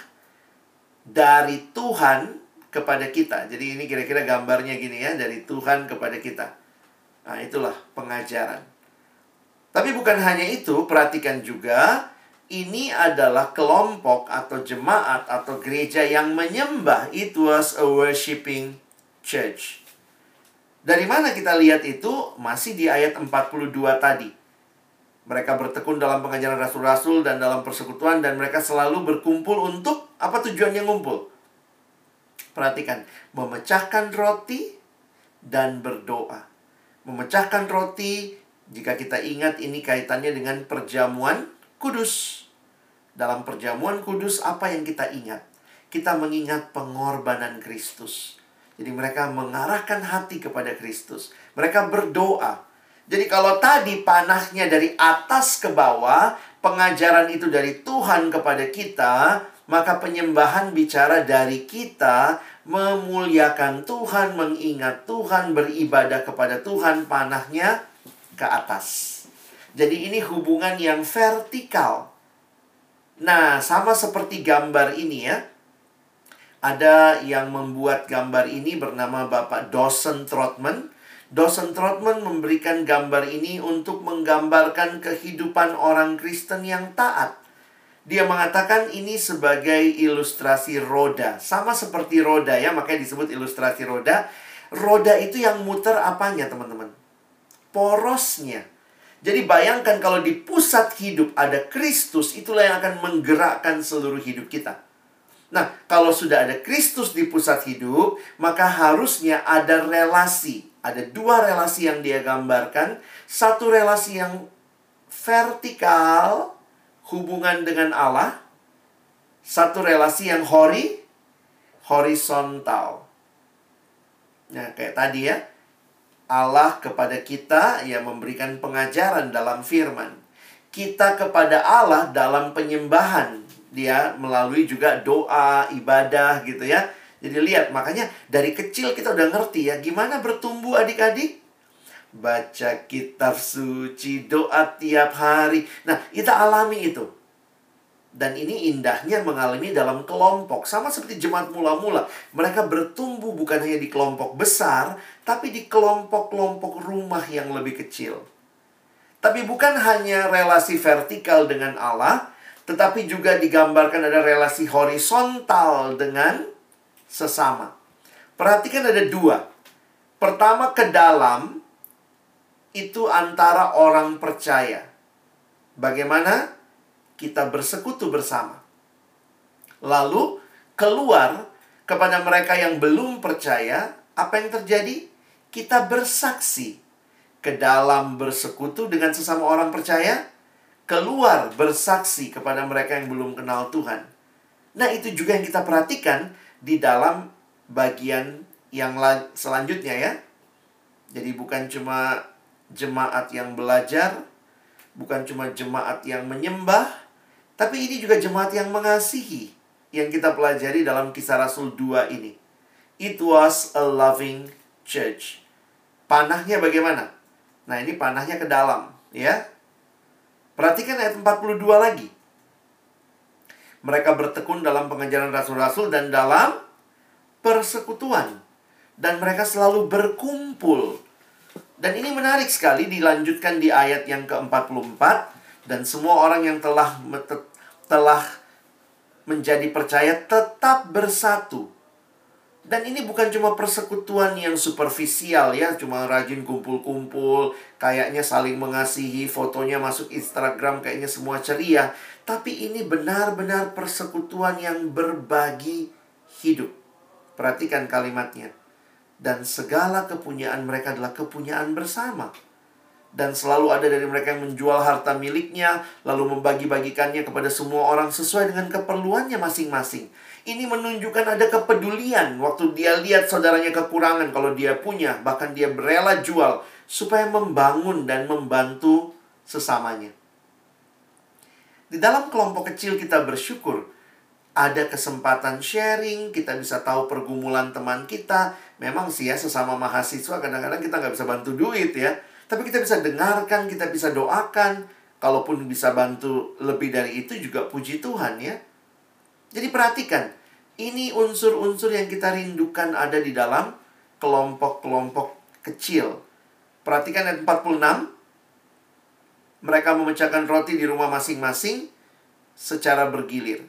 dari Tuhan kepada kita. Jadi ini kira-kira gambarnya gini ya, dari Tuhan kepada kita. Nah, itulah pengajaran. Tapi bukan hanya itu, perhatikan juga ini adalah kelompok atau jemaat atau gereja yang menyembah. It was a worshiping church. Dari mana kita lihat itu? Masih di ayat 42 tadi. Mereka bertekun dalam pengajaran rasul-rasul dan dalam persekutuan dan mereka selalu berkumpul untuk apa tujuannya ngumpul? Perhatikan, memecahkan roti dan berdoa. Memecahkan roti, jika kita ingat ini kaitannya dengan perjamuan kudus. Dalam perjamuan kudus apa yang kita ingat? Kita mengingat pengorbanan Kristus. Jadi mereka mengarahkan hati kepada Kristus. Mereka berdoa. Jadi kalau tadi panahnya dari atas ke bawah, pengajaran itu dari Tuhan kepada kita, maka penyembahan bicara dari kita memuliakan Tuhan, mengingat Tuhan, beribadah kepada Tuhan, panahnya ke atas. Jadi ini hubungan yang vertikal. Nah, sama seperti gambar ini ya. Ada yang membuat gambar ini bernama Bapak Dawson Trotman. Dawson Trotman memberikan gambar ini untuk menggambarkan kehidupan orang Kristen yang taat. Dia mengatakan ini sebagai ilustrasi roda. Sama seperti roda ya, makanya disebut ilustrasi roda. Roda itu yang muter apanya, teman-teman? Porosnya. Jadi bayangkan kalau di pusat hidup ada Kristus, itulah yang akan menggerakkan seluruh hidup kita. Nah, kalau sudah ada Kristus di pusat hidup, maka harusnya ada relasi. Ada dua relasi yang dia gambarkan. Satu relasi yang vertikal, hubungan dengan Allah. Satu relasi yang hori, horizontal. Nah, kayak tadi ya. Allah kepada kita yang memberikan pengajaran dalam firman. Kita kepada Allah dalam penyembahan. Dia melalui juga doa, ibadah gitu ya. Jadi lihat, makanya dari kecil kita udah ngerti ya gimana bertumbuh adik-adik. Baca kitab suci, doa tiap hari. Nah, kita alami itu. Dan ini indahnya mengalami dalam kelompok. Sama seperti jemaat mula-mula. Mereka bertumbuh bukan hanya di kelompok besar, tapi di kelompok-kelompok rumah yang lebih kecil. Tapi bukan hanya relasi vertikal dengan Allah, tetapi juga digambarkan ada relasi horizontal dengan sesama. Perhatikan ada dua. Pertama ke dalam itu antara orang percaya. Bagaimana? kita bersekutu bersama. Lalu keluar kepada mereka yang belum percaya, apa yang terjadi? Kita bersaksi ke dalam bersekutu dengan sesama orang percaya, keluar bersaksi kepada mereka yang belum kenal Tuhan. Nah, itu juga yang kita perhatikan di dalam bagian yang selanjutnya ya. Jadi bukan cuma jemaat yang belajar, bukan cuma jemaat yang menyembah, tapi ini juga jemaat yang mengasihi yang kita pelajari dalam kisah Rasul 2 ini. It was a loving church. Panahnya bagaimana? Nah, ini panahnya ke dalam, ya. Perhatikan ayat 42 lagi. Mereka bertekun dalam pengajaran rasul-rasul dan dalam persekutuan. Dan mereka selalu berkumpul. Dan ini menarik sekali dilanjutkan di ayat yang ke-44 dan semua orang yang telah telah menjadi percaya tetap bersatu. Dan ini bukan cuma persekutuan yang superficial ya, cuma rajin kumpul-kumpul, kayaknya saling mengasihi, fotonya masuk Instagram kayaknya semua ceria, tapi ini benar-benar persekutuan yang berbagi hidup. Perhatikan kalimatnya. Dan segala kepunyaan mereka adalah kepunyaan bersama. Dan selalu ada dari mereka yang menjual harta miliknya lalu membagi-bagikannya kepada semua orang sesuai dengan keperluannya masing-masing. Ini menunjukkan ada kepedulian waktu dia lihat saudaranya kekurangan kalau dia punya, bahkan dia rela jual supaya membangun dan membantu sesamanya. Di dalam kelompok kecil kita bersyukur ada kesempatan sharing, kita bisa tahu pergumulan teman kita. Memang sih ya sesama mahasiswa kadang-kadang kita nggak bisa bantu duit ya. Tapi kita bisa dengarkan, kita bisa doakan. Kalaupun bisa bantu lebih dari itu juga puji Tuhan ya. Jadi perhatikan, ini unsur-unsur yang kita rindukan ada di dalam kelompok-kelompok kecil. Perhatikan ayat 46. Mereka memecahkan roti di rumah masing-masing secara bergilir.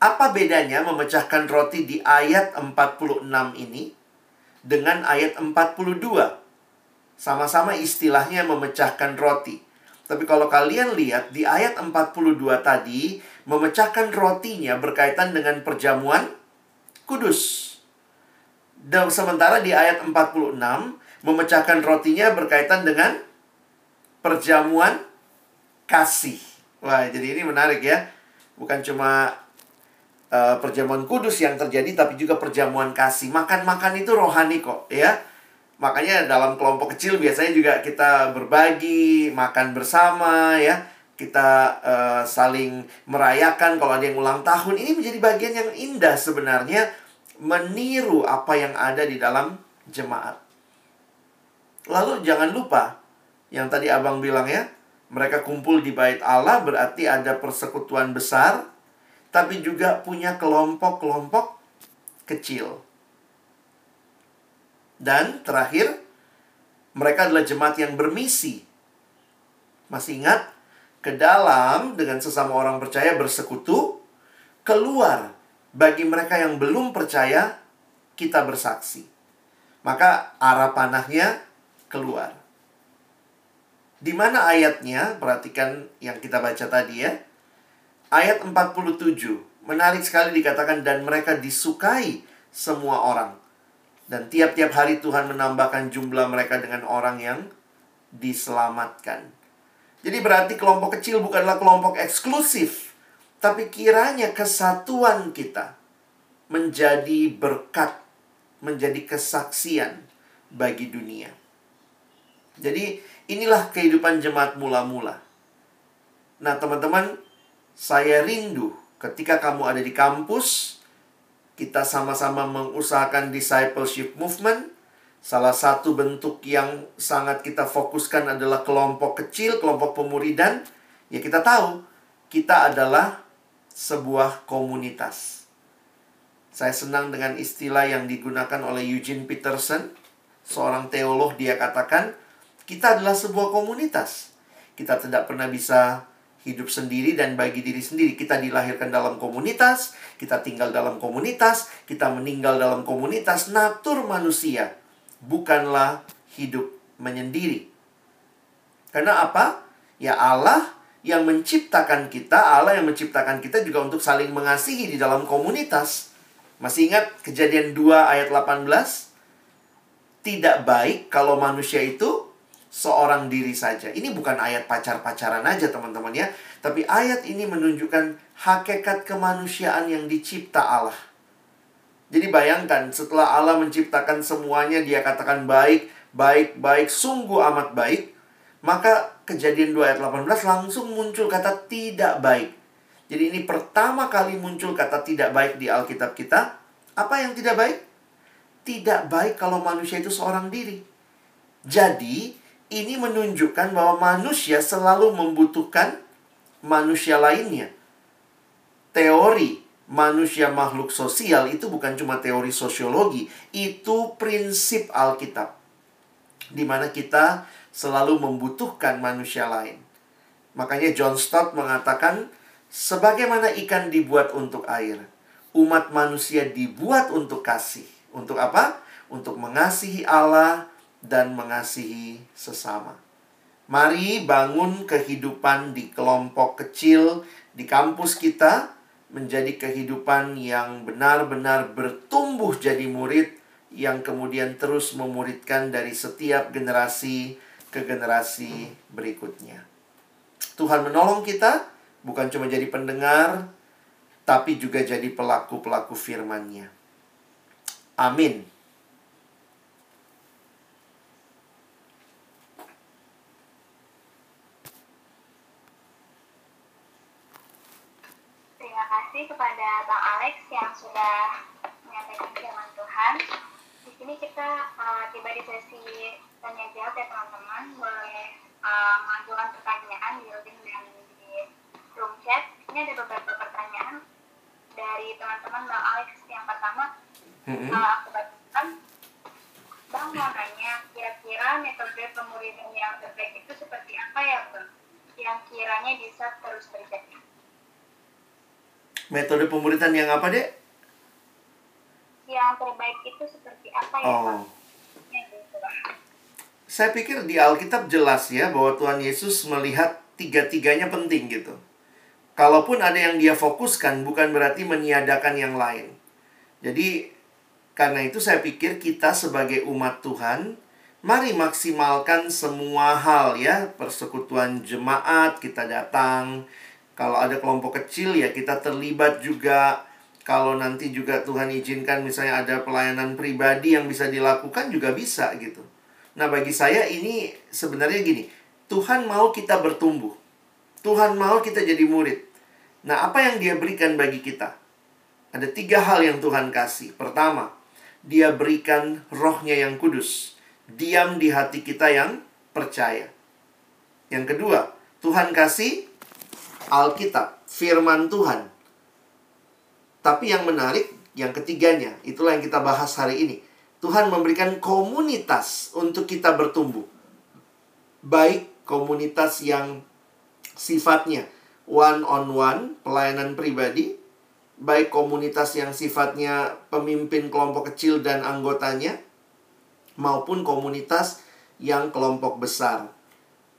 Apa bedanya memecahkan roti di ayat 46 ini dengan ayat 42? Sama-sama istilahnya memecahkan roti. Tapi kalau kalian lihat di ayat 42 tadi, memecahkan rotinya berkaitan dengan perjamuan kudus. Dan sementara di ayat 46, memecahkan rotinya berkaitan dengan perjamuan kasih. Wah, jadi ini menarik ya. Bukan cuma uh, perjamuan kudus yang terjadi, tapi juga perjamuan kasih. Makan-makan itu rohani kok, ya Makanya dalam kelompok kecil biasanya juga kita berbagi, makan bersama ya. Kita uh, saling merayakan kalau ada yang ulang tahun. Ini menjadi bagian yang indah sebenarnya meniru apa yang ada di dalam jemaat. Lalu jangan lupa yang tadi Abang bilang ya, mereka kumpul di bait Allah berarti ada persekutuan besar tapi juga punya kelompok-kelompok kecil. Dan terakhir, mereka adalah jemaat yang bermisi. Masih ingat? Ke dalam dengan sesama orang percaya bersekutu, keluar bagi mereka yang belum percaya, kita bersaksi. Maka arah panahnya keluar. Di mana ayatnya? Perhatikan yang kita baca tadi ya. Ayat 47. Menarik sekali dikatakan dan mereka disukai semua orang. Dan tiap-tiap hari Tuhan menambahkan jumlah mereka dengan orang yang diselamatkan. Jadi berarti kelompok kecil bukanlah kelompok eksklusif. Tapi kiranya kesatuan kita menjadi berkat, menjadi kesaksian bagi dunia. Jadi inilah kehidupan jemaat mula-mula. Nah teman-teman, saya rindu ketika kamu ada di kampus, kita sama-sama mengusahakan discipleship movement. Salah satu bentuk yang sangat kita fokuskan adalah kelompok kecil, kelompok pemuridan. Ya kita tahu, kita adalah sebuah komunitas. Saya senang dengan istilah yang digunakan oleh Eugene Peterson, seorang teolog dia katakan, kita adalah sebuah komunitas. Kita tidak pernah bisa hidup sendiri dan bagi diri sendiri. Kita dilahirkan dalam komunitas, kita tinggal dalam komunitas, kita meninggal dalam komunitas. Natur manusia bukanlah hidup menyendiri. Karena apa? Ya Allah yang menciptakan kita, Allah yang menciptakan kita juga untuk saling mengasihi di dalam komunitas. Masih ingat kejadian 2 ayat 18? Tidak baik kalau manusia itu seorang diri saja. Ini bukan ayat pacar-pacaran aja teman-teman ya. Tapi ayat ini menunjukkan hakikat kemanusiaan yang dicipta Allah. Jadi bayangkan setelah Allah menciptakan semuanya dia katakan baik, baik, baik, sungguh amat baik. Maka kejadian 2 ayat 18 langsung muncul kata tidak baik. Jadi ini pertama kali muncul kata tidak baik di Alkitab kita. Apa yang tidak baik? Tidak baik kalau manusia itu seorang diri. Jadi, ini menunjukkan bahwa manusia selalu membutuhkan manusia lainnya. Teori manusia makhluk sosial itu bukan cuma teori sosiologi, itu prinsip Alkitab. Di mana kita selalu membutuhkan manusia lain. Makanya John Stott mengatakan, sebagaimana ikan dibuat untuk air, umat manusia dibuat untuk kasih. Untuk apa? Untuk mengasihi Allah, dan mengasihi sesama. Mari bangun kehidupan di kelompok kecil di kampus kita menjadi kehidupan yang benar-benar bertumbuh jadi murid yang kemudian terus memuridkan dari setiap generasi ke generasi berikutnya. Tuhan menolong kita bukan cuma jadi pendengar, tapi juga jadi pelaku-pelaku firman-Nya. Amin. Terima kasih kepada Bang Alex yang sudah menyampaikan firman Tuhan. Di sini kita uh, tiba di sesi tanya jawab ya teman-teman. Boleh uh, mengajukan pertanyaan di link dan di room chat. Ini ada beberapa pertanyaan dari teman-teman Bang Alex. Yang pertama, Mm-mm. uh, aku bacakan. Bang mau nanya, kira-kira metode pemuridan yang terbaik itu seperti apa ya Bang? Yang kiranya bisa terus terjadi. Metode pemuritan yang apa, Dek? yang terbaik itu seperti apa ya Pak? Oh. Ya, gitu, Pak. Saya pikir di Alkitab jelas ya bahwa Tuhan Yesus melihat tiga-tiganya penting gitu. Kalaupun ada yang dia fokuskan bukan berarti meniadakan yang lain. Jadi karena itu saya pikir kita sebagai umat Tuhan mari maksimalkan semua hal ya, persekutuan jemaat kita datang. Kalau ada kelompok kecil ya kita terlibat juga. Kalau nanti juga Tuhan izinkan misalnya ada pelayanan pribadi yang bisa dilakukan juga bisa gitu. Nah, bagi saya ini sebenarnya gini, Tuhan mau kita bertumbuh. Tuhan mau kita jadi murid. Nah, apa yang dia berikan bagi kita? Ada tiga hal yang Tuhan kasih. Pertama, dia berikan rohnya yang kudus. Diam di hati kita yang percaya. Yang kedua, Tuhan kasih Alkitab, firman Tuhan. Tapi yang menarik, yang ketiganya, itulah yang kita bahas hari ini. Tuhan memberikan komunitas untuk kita bertumbuh. Baik komunitas yang sifatnya one on one, pelayanan pribadi, baik komunitas yang sifatnya pemimpin kelompok kecil dan anggotanya, maupun komunitas yang kelompok besar.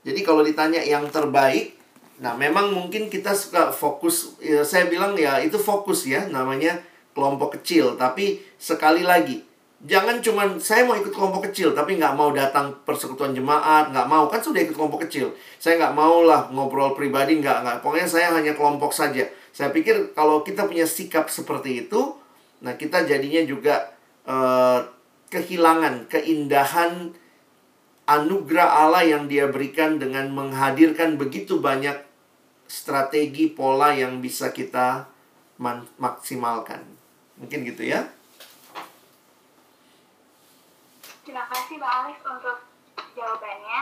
Jadi kalau ditanya yang terbaik, nah memang mungkin kita suka fokus, ya, saya bilang ya itu fokus ya, namanya kelompok kecil. Tapi sekali lagi, jangan cuman saya mau ikut kelompok kecil tapi nggak mau datang persekutuan jemaat nggak mau. Kan sudah ikut kelompok kecil. Saya nggak mau lah ngobrol pribadi nggak nggak. Pokoknya saya hanya kelompok saja. Saya pikir kalau kita punya sikap seperti itu nah kita jadinya juga eh, kehilangan keindahan anugerah Allah yang dia berikan dengan menghadirkan begitu banyak strategi pola yang bisa kita maksimalkan mungkin gitu ya Terima kasih Bang Alex untuk jawabannya.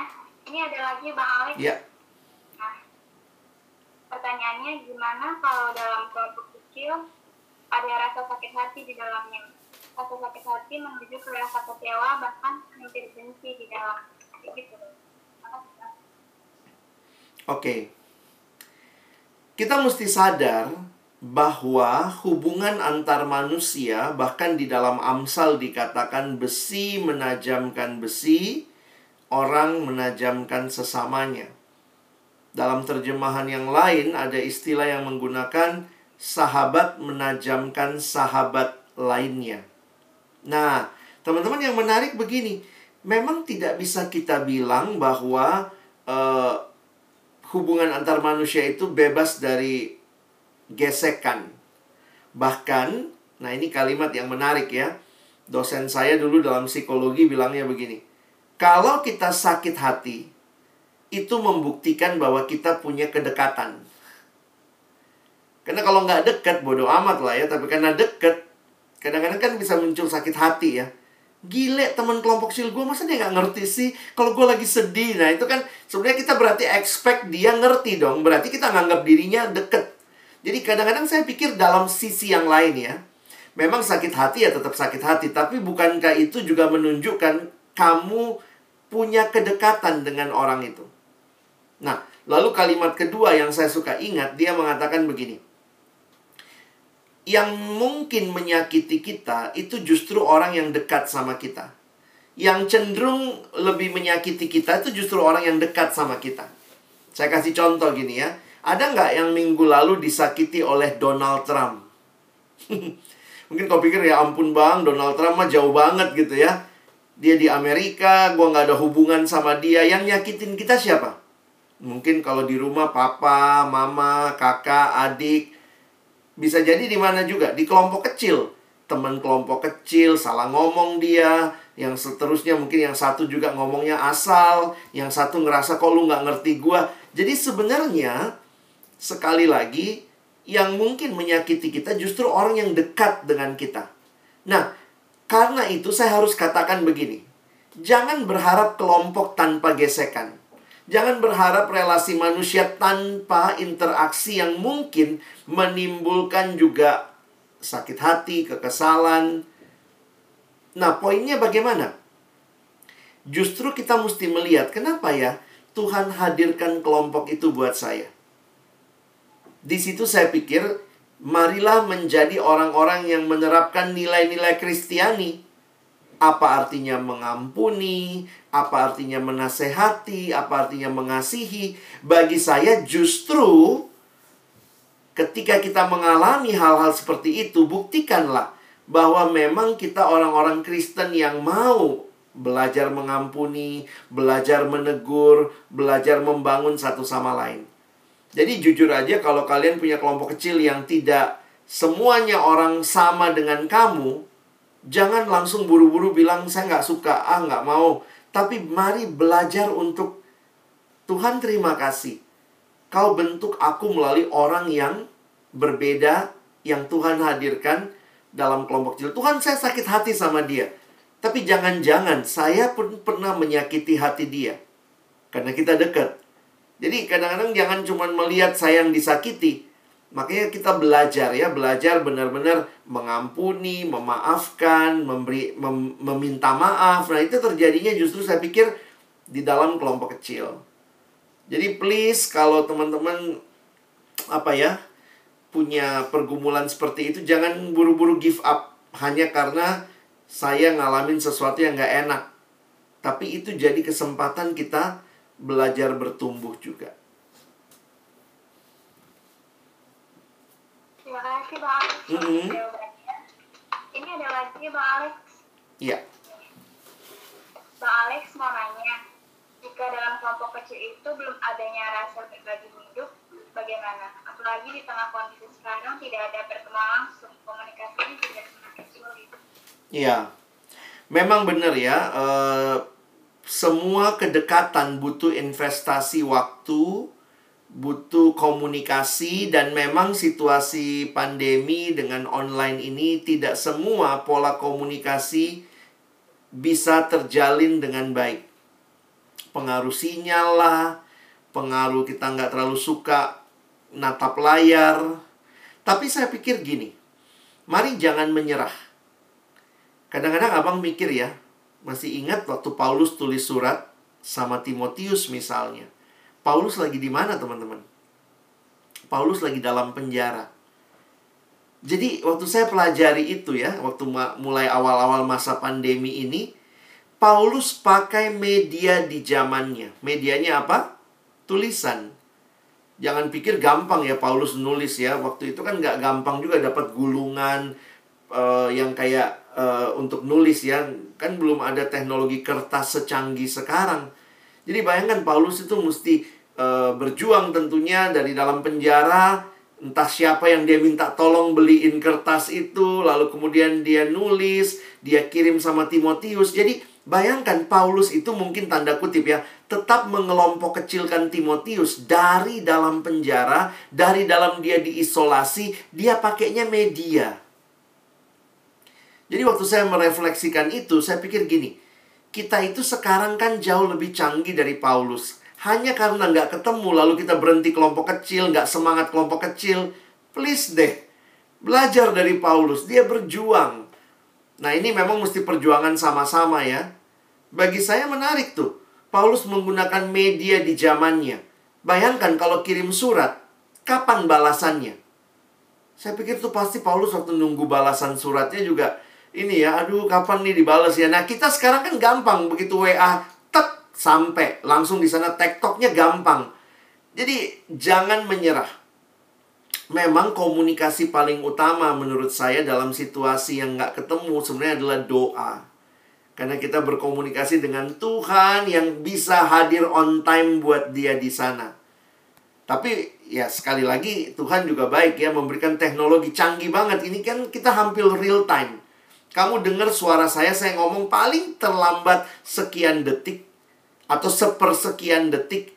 Ini ada lagi Bang Alex. ya Nah, pertanyaannya gimana kalau dalam kelompok kecil ada rasa sakit hati di dalamnya? Rasa sakit hati menuju ke rasa kecewa bahkan hampir benci di dalam. Begitu. Makasih, Bang. Kita mesti sadar bahwa hubungan antar manusia bahkan di dalam Amsal dikatakan besi menajamkan besi, orang menajamkan sesamanya. Dalam terjemahan yang lain ada istilah yang menggunakan sahabat menajamkan sahabat lainnya. Nah, teman-teman yang menarik begini, memang tidak bisa kita bilang bahwa eh, hubungan antar manusia itu bebas dari gesekan. Bahkan, nah ini kalimat yang menarik ya. Dosen saya dulu dalam psikologi bilangnya begini. Kalau kita sakit hati, itu membuktikan bahwa kita punya kedekatan. Karena kalau nggak dekat, bodoh amat lah ya. Tapi karena dekat, kadang-kadang kan bisa muncul sakit hati ya. Gile teman kelompok kecil gue masa dia nggak ngerti sih? Kalau gue lagi sedih nah itu kan sebenarnya kita berarti expect dia ngerti dong. Berarti kita nganggap dirinya deket. Jadi kadang-kadang saya pikir dalam sisi yang lain ya memang sakit hati ya tetap sakit hati. Tapi bukankah itu juga menunjukkan kamu punya kedekatan dengan orang itu? Nah lalu kalimat kedua yang saya suka ingat dia mengatakan begini yang mungkin menyakiti kita itu justru orang yang dekat sama kita. Yang cenderung lebih menyakiti kita itu justru orang yang dekat sama kita. Saya kasih contoh gini ya. Ada nggak yang minggu lalu disakiti oleh Donald Trump? Mungkin kau pikir ya ampun bang, Donald Trump mah jauh banget gitu ya. Dia di Amerika, gue nggak ada hubungan sama dia. Yang nyakitin kita siapa? Mungkin kalau di rumah papa, mama, kakak, adik. Bisa jadi di mana juga, di kelompok kecil. Teman kelompok kecil, salah ngomong dia. Yang seterusnya mungkin yang satu juga ngomongnya asal. Yang satu ngerasa kok lu nggak ngerti gue. Jadi sebenarnya, sekali lagi, yang mungkin menyakiti kita justru orang yang dekat dengan kita. Nah, karena itu saya harus katakan begini. Jangan berharap kelompok tanpa gesekan. Jangan berharap relasi manusia tanpa interaksi yang mungkin menimbulkan juga sakit hati, kekesalan. Nah, poinnya bagaimana? Justru kita mesti melihat kenapa ya Tuhan hadirkan kelompok itu buat saya. Di situ saya pikir marilah menjadi orang-orang yang menerapkan nilai-nilai Kristiani. Apa artinya mengampuni, apa artinya menasehati, apa artinya mengasihi. Bagi saya justru ketika kita mengalami hal-hal seperti itu, buktikanlah bahwa memang kita orang-orang Kristen yang mau belajar mengampuni, belajar menegur, belajar membangun satu sama lain. Jadi jujur aja kalau kalian punya kelompok kecil yang tidak semuanya orang sama dengan kamu, jangan langsung buru-buru bilang saya nggak suka, ah nggak mau. Tapi mari belajar untuk Tuhan terima kasih. Kau bentuk aku melalui orang yang berbeda yang Tuhan hadirkan dalam kelompok kecil. Tuhan saya sakit hati sama dia. Tapi jangan-jangan saya pun pernah menyakiti hati dia. Karena kita dekat. Jadi kadang-kadang jangan cuma melihat saya yang disakiti. Makanya kita belajar ya, belajar benar-benar mengampuni, memaafkan, memberi mem, meminta maaf. Nah, itu terjadinya justru saya pikir di dalam kelompok kecil. Jadi please kalau teman-teman apa ya punya pergumulan seperti itu jangan buru-buru give up hanya karena saya ngalamin sesuatu yang nggak enak. Tapi itu jadi kesempatan kita belajar bertumbuh juga. Terima kasih Bang Alex. Mm -hmm. Ini ada lagi Bang Alex. Iya. Bang Alex mau nanya, jika dalam kelompok kecil itu belum adanya rasa berbagi hidup, bagaimana? Apalagi di tengah kondisi sekarang tidak ada pertemuan langsung, komunikasinya juga semakin sulit. Iya, memang benar ya. Uh, semua kedekatan butuh investasi waktu, butuh komunikasi, dan memang situasi pandemi dengan online ini tidak semua pola komunikasi bisa terjalin dengan baik. Pengaruh sinyal lah, pengaruh kita nggak terlalu suka natap layar. Tapi saya pikir gini, mari jangan menyerah. Kadang-kadang abang mikir ya, masih ingat waktu Paulus tulis surat sama Timotius misalnya. Paulus lagi di mana, teman-teman? Paulus lagi dalam penjara. Jadi waktu saya pelajari itu ya, waktu mulai awal-awal masa pandemi ini, Paulus pakai media di zamannya. Medianya apa? Tulisan. Jangan pikir gampang ya Paulus nulis ya. Waktu itu kan nggak gampang juga dapat gulungan uh, yang kayak uh, untuk nulis ya kan belum ada teknologi kertas secanggih sekarang jadi bayangkan Paulus itu mesti uh, berjuang tentunya dari dalam penjara entah siapa yang dia minta tolong beliin kertas itu lalu kemudian dia nulis dia kirim sama Timotius jadi bayangkan Paulus itu mungkin tanda kutip ya tetap mengelompok kecilkan Timotius dari dalam penjara dari dalam dia diisolasi dia pakainya media jadi waktu saya merefleksikan itu, saya pikir gini, kita itu sekarang kan jauh lebih canggih dari Paulus. Hanya karena nggak ketemu, lalu kita berhenti kelompok kecil, nggak semangat kelompok kecil. Please deh, belajar dari Paulus. Dia berjuang. Nah ini memang mesti perjuangan sama-sama ya. Bagi saya menarik tuh. Paulus menggunakan media di zamannya. Bayangkan kalau kirim surat, kapan balasannya? Saya pikir tuh pasti Paulus waktu nunggu balasan suratnya juga ini ya, aduh kapan nih dibales ya. Nah, kita sekarang kan gampang begitu WA sampai langsung di sana TikToknya gampang. Jadi jangan menyerah. Memang komunikasi paling utama menurut saya dalam situasi yang nggak ketemu sebenarnya adalah doa. Karena kita berkomunikasi dengan Tuhan yang bisa hadir on time buat dia di sana. Tapi ya sekali lagi Tuhan juga baik ya memberikan teknologi canggih banget. Ini kan kita hampir real time. Kamu dengar suara saya, saya ngomong paling terlambat sekian detik atau sepersekian detik.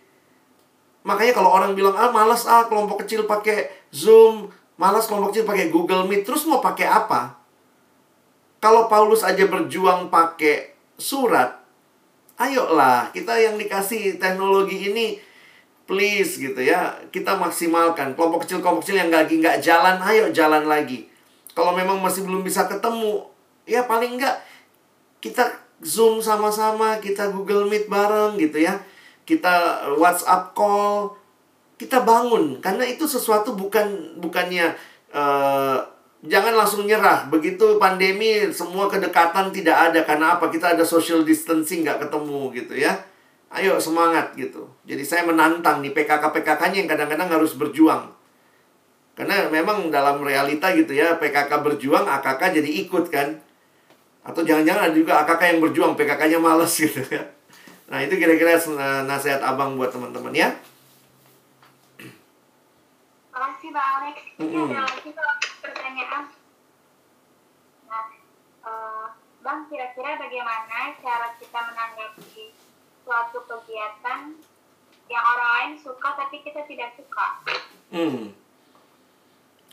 Makanya kalau orang bilang, ah malas ah kelompok kecil pakai Zoom, malas kelompok kecil pakai Google Meet, terus mau pakai apa? Kalau Paulus aja berjuang pakai surat, ayolah kita yang dikasih teknologi ini please gitu ya kita maksimalkan kelompok kecil kelompok kecil yang lagi nggak jalan ayo jalan lagi kalau memang masih belum bisa ketemu ya paling nggak kita zoom sama-sama kita Google Meet bareng gitu ya kita WhatsApp call kita bangun karena itu sesuatu bukan bukannya uh, jangan langsung nyerah. Begitu pandemi semua kedekatan tidak ada karena apa? Kita ada social distancing nggak ketemu gitu ya. Ayo semangat gitu. Jadi saya menantang nih PKK-PKK-nya yang kadang-kadang harus berjuang. Karena memang dalam realita gitu ya, PKK berjuang, AKK jadi ikut kan. Atau jangan-jangan ada juga AKK yang berjuang, PKK-nya males gitu ya. Nah itu kira-kira nasihat abang buat teman-teman ya. Makasih Bang Alex. Ini mm -hmm. ada lagi pertanyaan. Nah, uh, Bang, kira-kira bagaimana cara kita menanggapi suatu kegiatan yang orang lain suka tapi kita tidak suka? Hmm.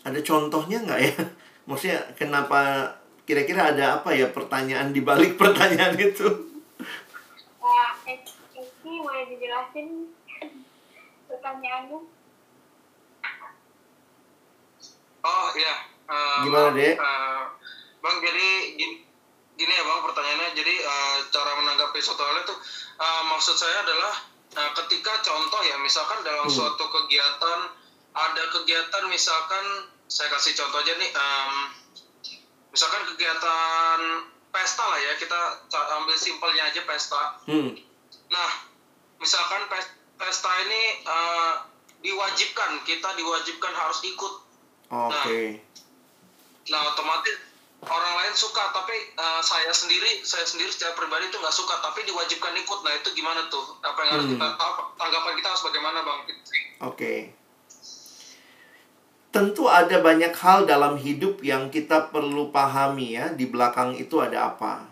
Ada contohnya nggak ya? Maksudnya kenapa kira-kira ada apa ya pertanyaan di balik pertanyaan itu? Uh, Eki, boleh dijelasin pertanyaannya? Oh iya. Uh, Gimana deh? Uh, bang jadi gini, gini ya bang pertanyaannya. Jadi uh, cara menanggapi suatu hal itu uh, maksud saya adalah uh, ketika contoh ya misalkan dalam hmm. suatu kegiatan ada kegiatan misalkan saya kasih contoh aja nih um, misalkan kegiatan pesta lah ya kita ambil simpelnya aja pesta hmm. nah misalkan pesta ini uh, diwajibkan kita diwajibkan harus ikut oke okay. nah, nah otomatis orang lain suka tapi uh, saya sendiri saya sendiri secara pribadi itu nggak suka tapi diwajibkan ikut nah itu gimana tuh apa yang harus hmm. kita apa, tanggapan kita harus bagaimana bang oke okay. Tentu ada banyak hal dalam hidup yang kita perlu pahami ya di belakang itu ada apa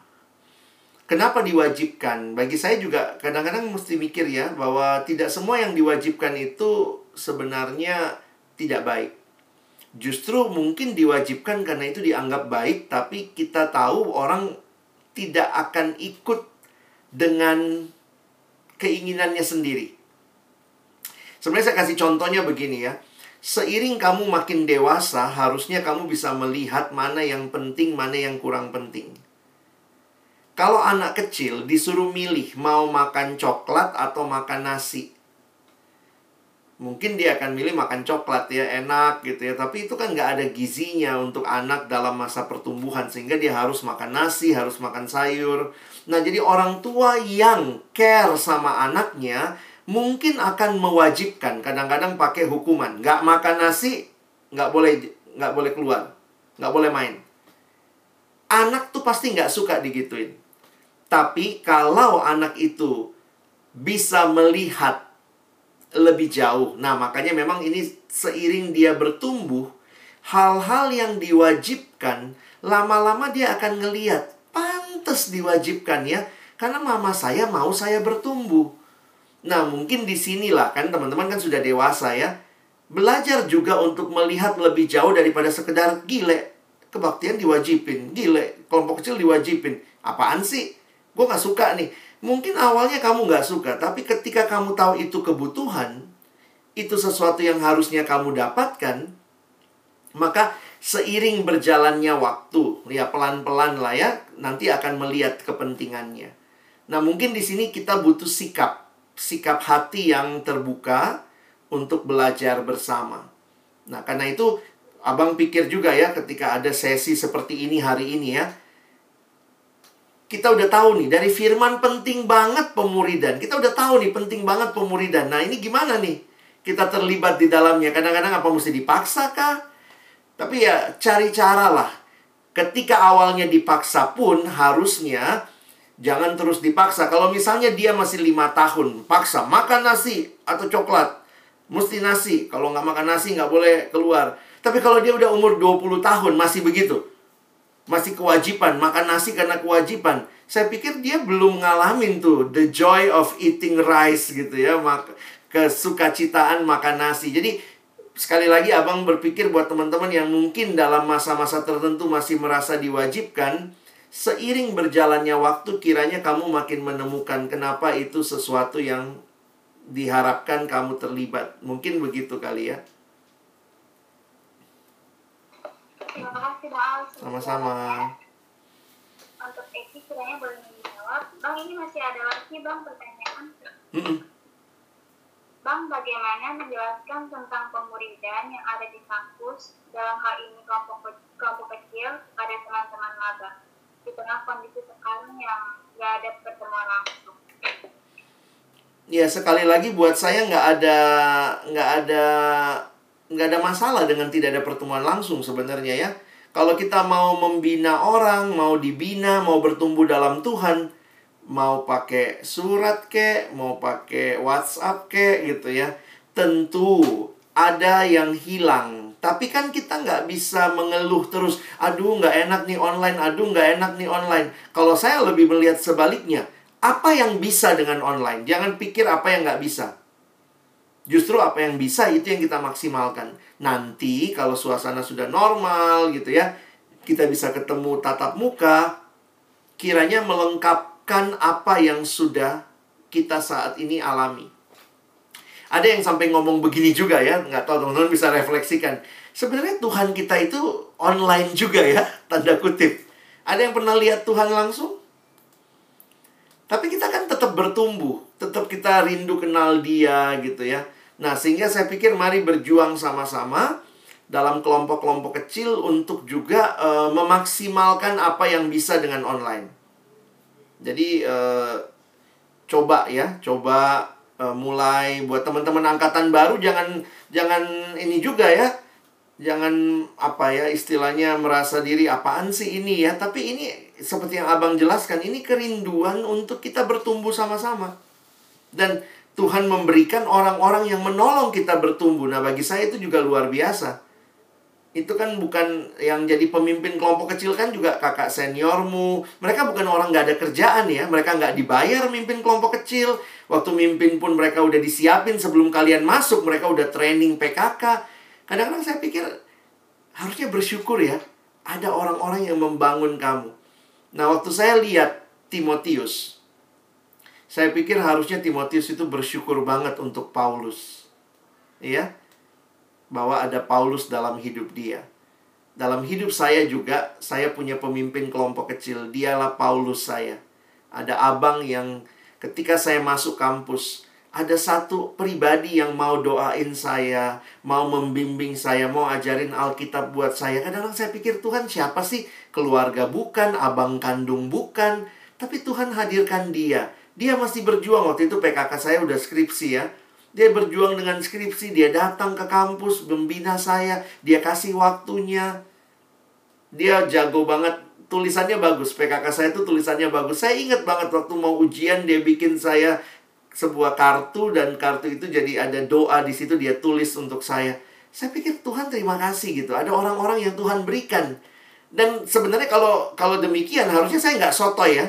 kenapa diwajibkan bagi saya juga kadang-kadang mesti mikir ya bahwa tidak semua yang diwajibkan itu sebenarnya tidak baik justru mungkin diwajibkan karena itu dianggap baik, tapi kita tahu orang tidak akan ikut dengan keinginannya sendiri. Sebenarnya saya kasih contohnya begini ya. Seiring kamu makin dewasa, harusnya kamu bisa melihat mana yang penting, mana yang kurang penting. Kalau anak kecil disuruh milih mau makan coklat atau makan nasi, mungkin dia akan milih makan coklat ya enak gitu ya tapi itu kan nggak ada gizinya untuk anak dalam masa pertumbuhan sehingga dia harus makan nasi harus makan sayur nah jadi orang tua yang care sama anaknya mungkin akan mewajibkan kadang-kadang pakai hukuman nggak makan nasi nggak boleh nggak boleh keluar nggak boleh main anak tuh pasti nggak suka digituin tapi kalau anak itu bisa melihat lebih jauh. Nah, makanya memang ini seiring dia bertumbuh, hal-hal yang diwajibkan, lama-lama dia akan ngeliat, pantas diwajibkan ya, karena mama saya mau saya bertumbuh. Nah, mungkin di sinilah kan teman-teman kan sudah dewasa ya, belajar juga untuk melihat lebih jauh daripada sekedar gile. Kebaktian diwajibin, gile, kelompok kecil diwajibin. Apaan sih? Gue gak suka nih. Mungkin awalnya kamu nggak suka, tapi ketika kamu tahu itu kebutuhan, itu sesuatu yang harusnya kamu dapatkan, maka seiring berjalannya waktu, ya pelan-pelan lah ya, nanti akan melihat kepentingannya. Nah, mungkin di sini kita butuh sikap, sikap hati yang terbuka untuk belajar bersama. Nah, karena itu Abang pikir juga ya ketika ada sesi seperti ini hari ini ya, kita udah tahu nih dari firman penting banget pemuridan. Kita udah tahu nih penting banget pemuridan. Nah, ini gimana nih? Kita terlibat di dalamnya. Kadang-kadang apa mesti dipaksa kah? Tapi ya cari cara lah. Ketika awalnya dipaksa pun harusnya Jangan terus dipaksa. Kalau misalnya dia masih lima tahun, paksa makan nasi atau coklat. Mesti nasi. Kalau nggak makan nasi nggak boleh keluar. Tapi kalau dia udah umur 20 tahun masih begitu. Masih kewajiban. Makan nasi karena kewajiban. Saya pikir dia belum ngalamin tuh the joy of eating rice gitu ya. Kesukacitaan makan nasi. Jadi sekali lagi abang berpikir buat teman-teman yang mungkin dalam masa-masa tertentu masih merasa diwajibkan seiring berjalannya waktu kiranya kamu makin menemukan kenapa itu sesuatu yang diharapkan kamu terlibat. Mungkin begitu kali ya. Terima kasih. Sama-sama. Untuk Eki kiranya boleh dijawab. Bang ini masih ada lagi Bang pertanyaan. Mm-mm. Bang, bagaimana menjelaskan tentang pemuridan yang ada di kampus dalam hal ini kelompok kelompok kecil pada teman-teman maba di tengah kondisi sekarang yang nggak ada pertemuan langsung? Ya sekali lagi buat saya nggak ada nggak ada nggak ada masalah dengan tidak ada pertemuan langsung sebenarnya ya. Kalau kita mau membina orang, mau dibina, mau bertumbuh dalam Tuhan, mau pakai surat ke, mau pakai WhatsApp ke gitu ya. Tentu ada yang hilang. Tapi kan kita nggak bisa mengeluh terus, aduh nggak enak nih online, aduh nggak enak nih online. Kalau saya lebih melihat sebaliknya, apa yang bisa dengan online? Jangan pikir apa yang nggak bisa. Justru apa yang bisa itu yang kita maksimalkan. Nanti kalau suasana sudah normal gitu ya, kita bisa ketemu tatap muka, kiranya melengkapkan apa yang sudah kita saat ini alami. Ada yang sampai ngomong begini juga ya, nggak tahu teman-teman bisa refleksikan. Sebenarnya Tuhan kita itu online juga ya, tanda kutip. Ada yang pernah lihat Tuhan langsung? Tapi kita kan tetap bertumbuh, tetap kita rindu kenal Dia gitu ya. Nah, sehingga saya pikir mari berjuang sama-sama dalam kelompok-kelompok kecil untuk juga uh, memaksimalkan apa yang bisa dengan online. Jadi uh, coba ya, coba uh, mulai buat teman-teman angkatan baru jangan jangan ini juga ya. Jangan apa ya istilahnya merasa diri apaan sih ini ya, tapi ini seperti yang Abang jelaskan ini kerinduan untuk kita bertumbuh sama-sama. Dan Tuhan memberikan orang-orang yang menolong kita bertumbuh. Nah, bagi saya itu juga luar biasa. Itu kan bukan yang jadi pemimpin kelompok kecil kan juga kakak seniormu. Mereka bukan orang nggak ada kerjaan ya. Mereka nggak dibayar mimpin kelompok kecil. Waktu mimpin pun mereka udah disiapin sebelum kalian masuk. Mereka udah training PKK. Kadang-kadang saya pikir harusnya bersyukur ya. Ada orang-orang yang membangun kamu. Nah, waktu saya lihat Timotius, saya pikir harusnya Timotius itu bersyukur banget untuk Paulus. Iya? Bahwa ada Paulus dalam hidup dia. Dalam hidup saya juga, saya punya pemimpin kelompok kecil. Dialah Paulus saya. Ada abang yang ketika saya masuk kampus, ada satu pribadi yang mau doain saya, mau membimbing saya, mau ajarin Alkitab buat saya. Kadang-kadang saya pikir, Tuhan siapa sih? Keluarga bukan, abang kandung bukan. Tapi Tuhan hadirkan dia. Dia masih berjuang. Waktu itu PKK saya udah skripsi ya. Dia berjuang dengan skripsi. Dia datang ke kampus, membina saya. Dia kasih waktunya. Dia jago banget. Tulisannya bagus. PKK saya itu tulisannya bagus. Saya ingat banget waktu mau ujian, dia bikin saya sebuah kartu dan kartu itu jadi ada doa di situ dia tulis untuk saya. Saya pikir Tuhan terima kasih gitu. Ada orang-orang yang Tuhan berikan. Dan sebenarnya kalau kalau demikian harusnya saya nggak soto ya.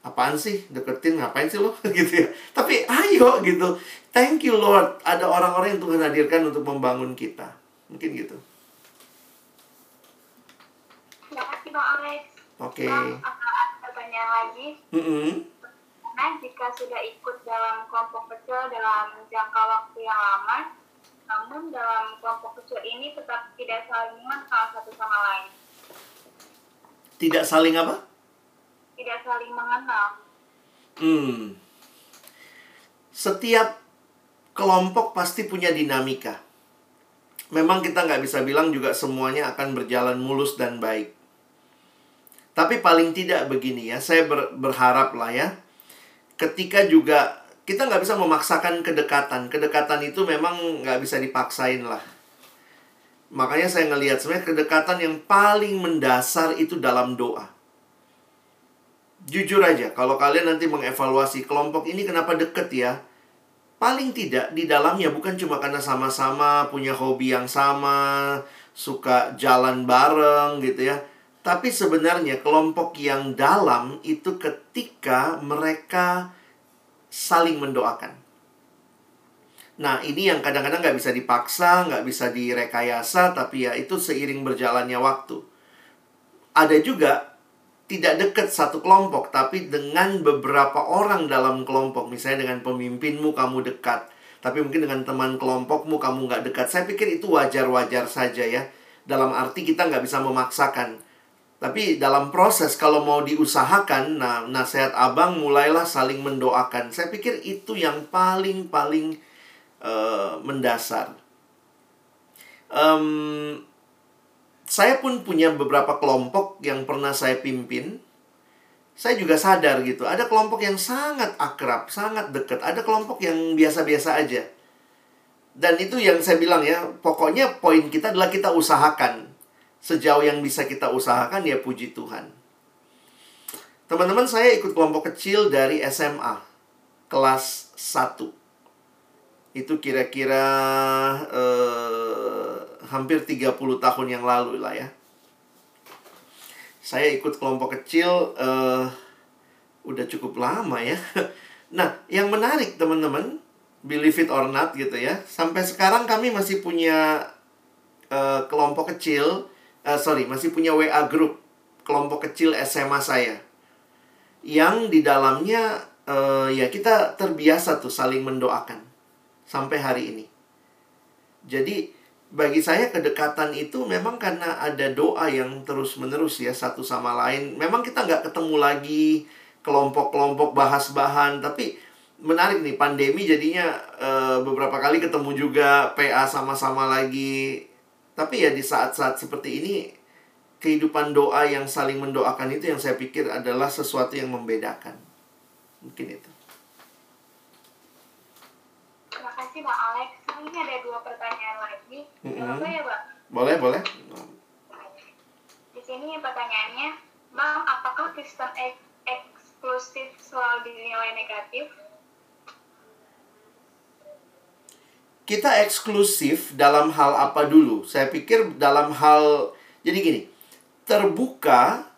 Apaan sih deketin ngapain sih lo gitu ya. Tapi ayo gitu. Thank you Lord. Ada orang-orang yang Tuhan hadirkan untuk membangun kita. Mungkin gitu. Terima kasih Bang Alex. Oke. Okay. Bang, ada pertanyaan lagi. Mm -hmm. Nah, jika sudah ikut dalam kelompok kecil dalam jangka waktu yang lama, namun dalam kelompok kecil ini tetap tidak saling mengenal satu sama lain. Tidak saling apa? Tidak saling mengenal. Hmm. Setiap kelompok pasti punya dinamika. Memang kita nggak bisa bilang juga semuanya akan berjalan mulus dan baik. Tapi paling tidak begini ya, saya ber, berharap lah ya, ketika juga kita nggak bisa memaksakan kedekatan. Kedekatan itu memang nggak bisa dipaksain lah. Makanya saya ngelihat sebenarnya kedekatan yang paling mendasar itu dalam doa. Jujur aja, kalau kalian nanti mengevaluasi kelompok ini kenapa deket ya? Paling tidak di dalamnya bukan cuma karena sama-sama punya hobi yang sama, suka jalan bareng gitu ya. Tapi sebenarnya kelompok yang dalam itu ketika mereka saling mendoakan. Nah, ini yang kadang-kadang nggak bisa dipaksa, nggak bisa direkayasa, tapi ya itu seiring berjalannya waktu. Ada juga tidak dekat satu kelompok, tapi dengan beberapa orang dalam kelompok, misalnya dengan pemimpinmu kamu dekat, tapi mungkin dengan teman kelompokmu kamu nggak dekat. Saya pikir itu wajar-wajar saja ya. Dalam arti kita nggak bisa memaksakan. Tapi dalam proses kalau mau diusahakan, nah nasihat abang mulailah saling mendoakan. Saya pikir itu yang paling-paling uh, mendasar. Um, saya pun punya beberapa kelompok yang pernah saya pimpin. Saya juga sadar gitu, ada kelompok yang sangat akrab, sangat dekat, ada kelompok yang biasa-biasa aja. Dan itu yang saya bilang ya, pokoknya poin kita adalah kita usahakan. Sejauh yang bisa kita usahakan ya puji Tuhan. Teman-teman saya ikut kelompok kecil dari SMA, kelas 1. Itu kira-kira eh, hampir 30 tahun yang lalu lah ya. Saya ikut kelompok kecil uh, udah cukup lama ya. Nah, yang menarik teman-teman, believe it or not gitu ya. Sampai sekarang kami masih punya uh, kelompok kecil, uh, sorry, masih punya WA group kelompok kecil SMA saya. Yang di dalamnya uh, ya kita terbiasa tuh saling mendoakan sampai hari ini. Jadi bagi saya kedekatan itu memang karena ada doa yang terus-menerus ya satu sama lain. Memang kita nggak ketemu lagi kelompok-kelompok bahas bahan, tapi menarik nih pandemi jadinya e, beberapa kali ketemu juga PA sama-sama lagi. Tapi ya di saat-saat seperti ini kehidupan doa yang saling mendoakan itu yang saya pikir adalah sesuatu yang membedakan. Mungkin itu. Terima kasih Bang Alex. Ini ada dua pertanyaan lagi. Mm -hmm. ya, Bang? Boleh, boleh. Di sini pertanyaannya, Bang, apakah Kristen ek eksklusif selalu dinilai negatif? Kita eksklusif dalam hal apa dulu? Saya pikir dalam hal jadi gini, terbuka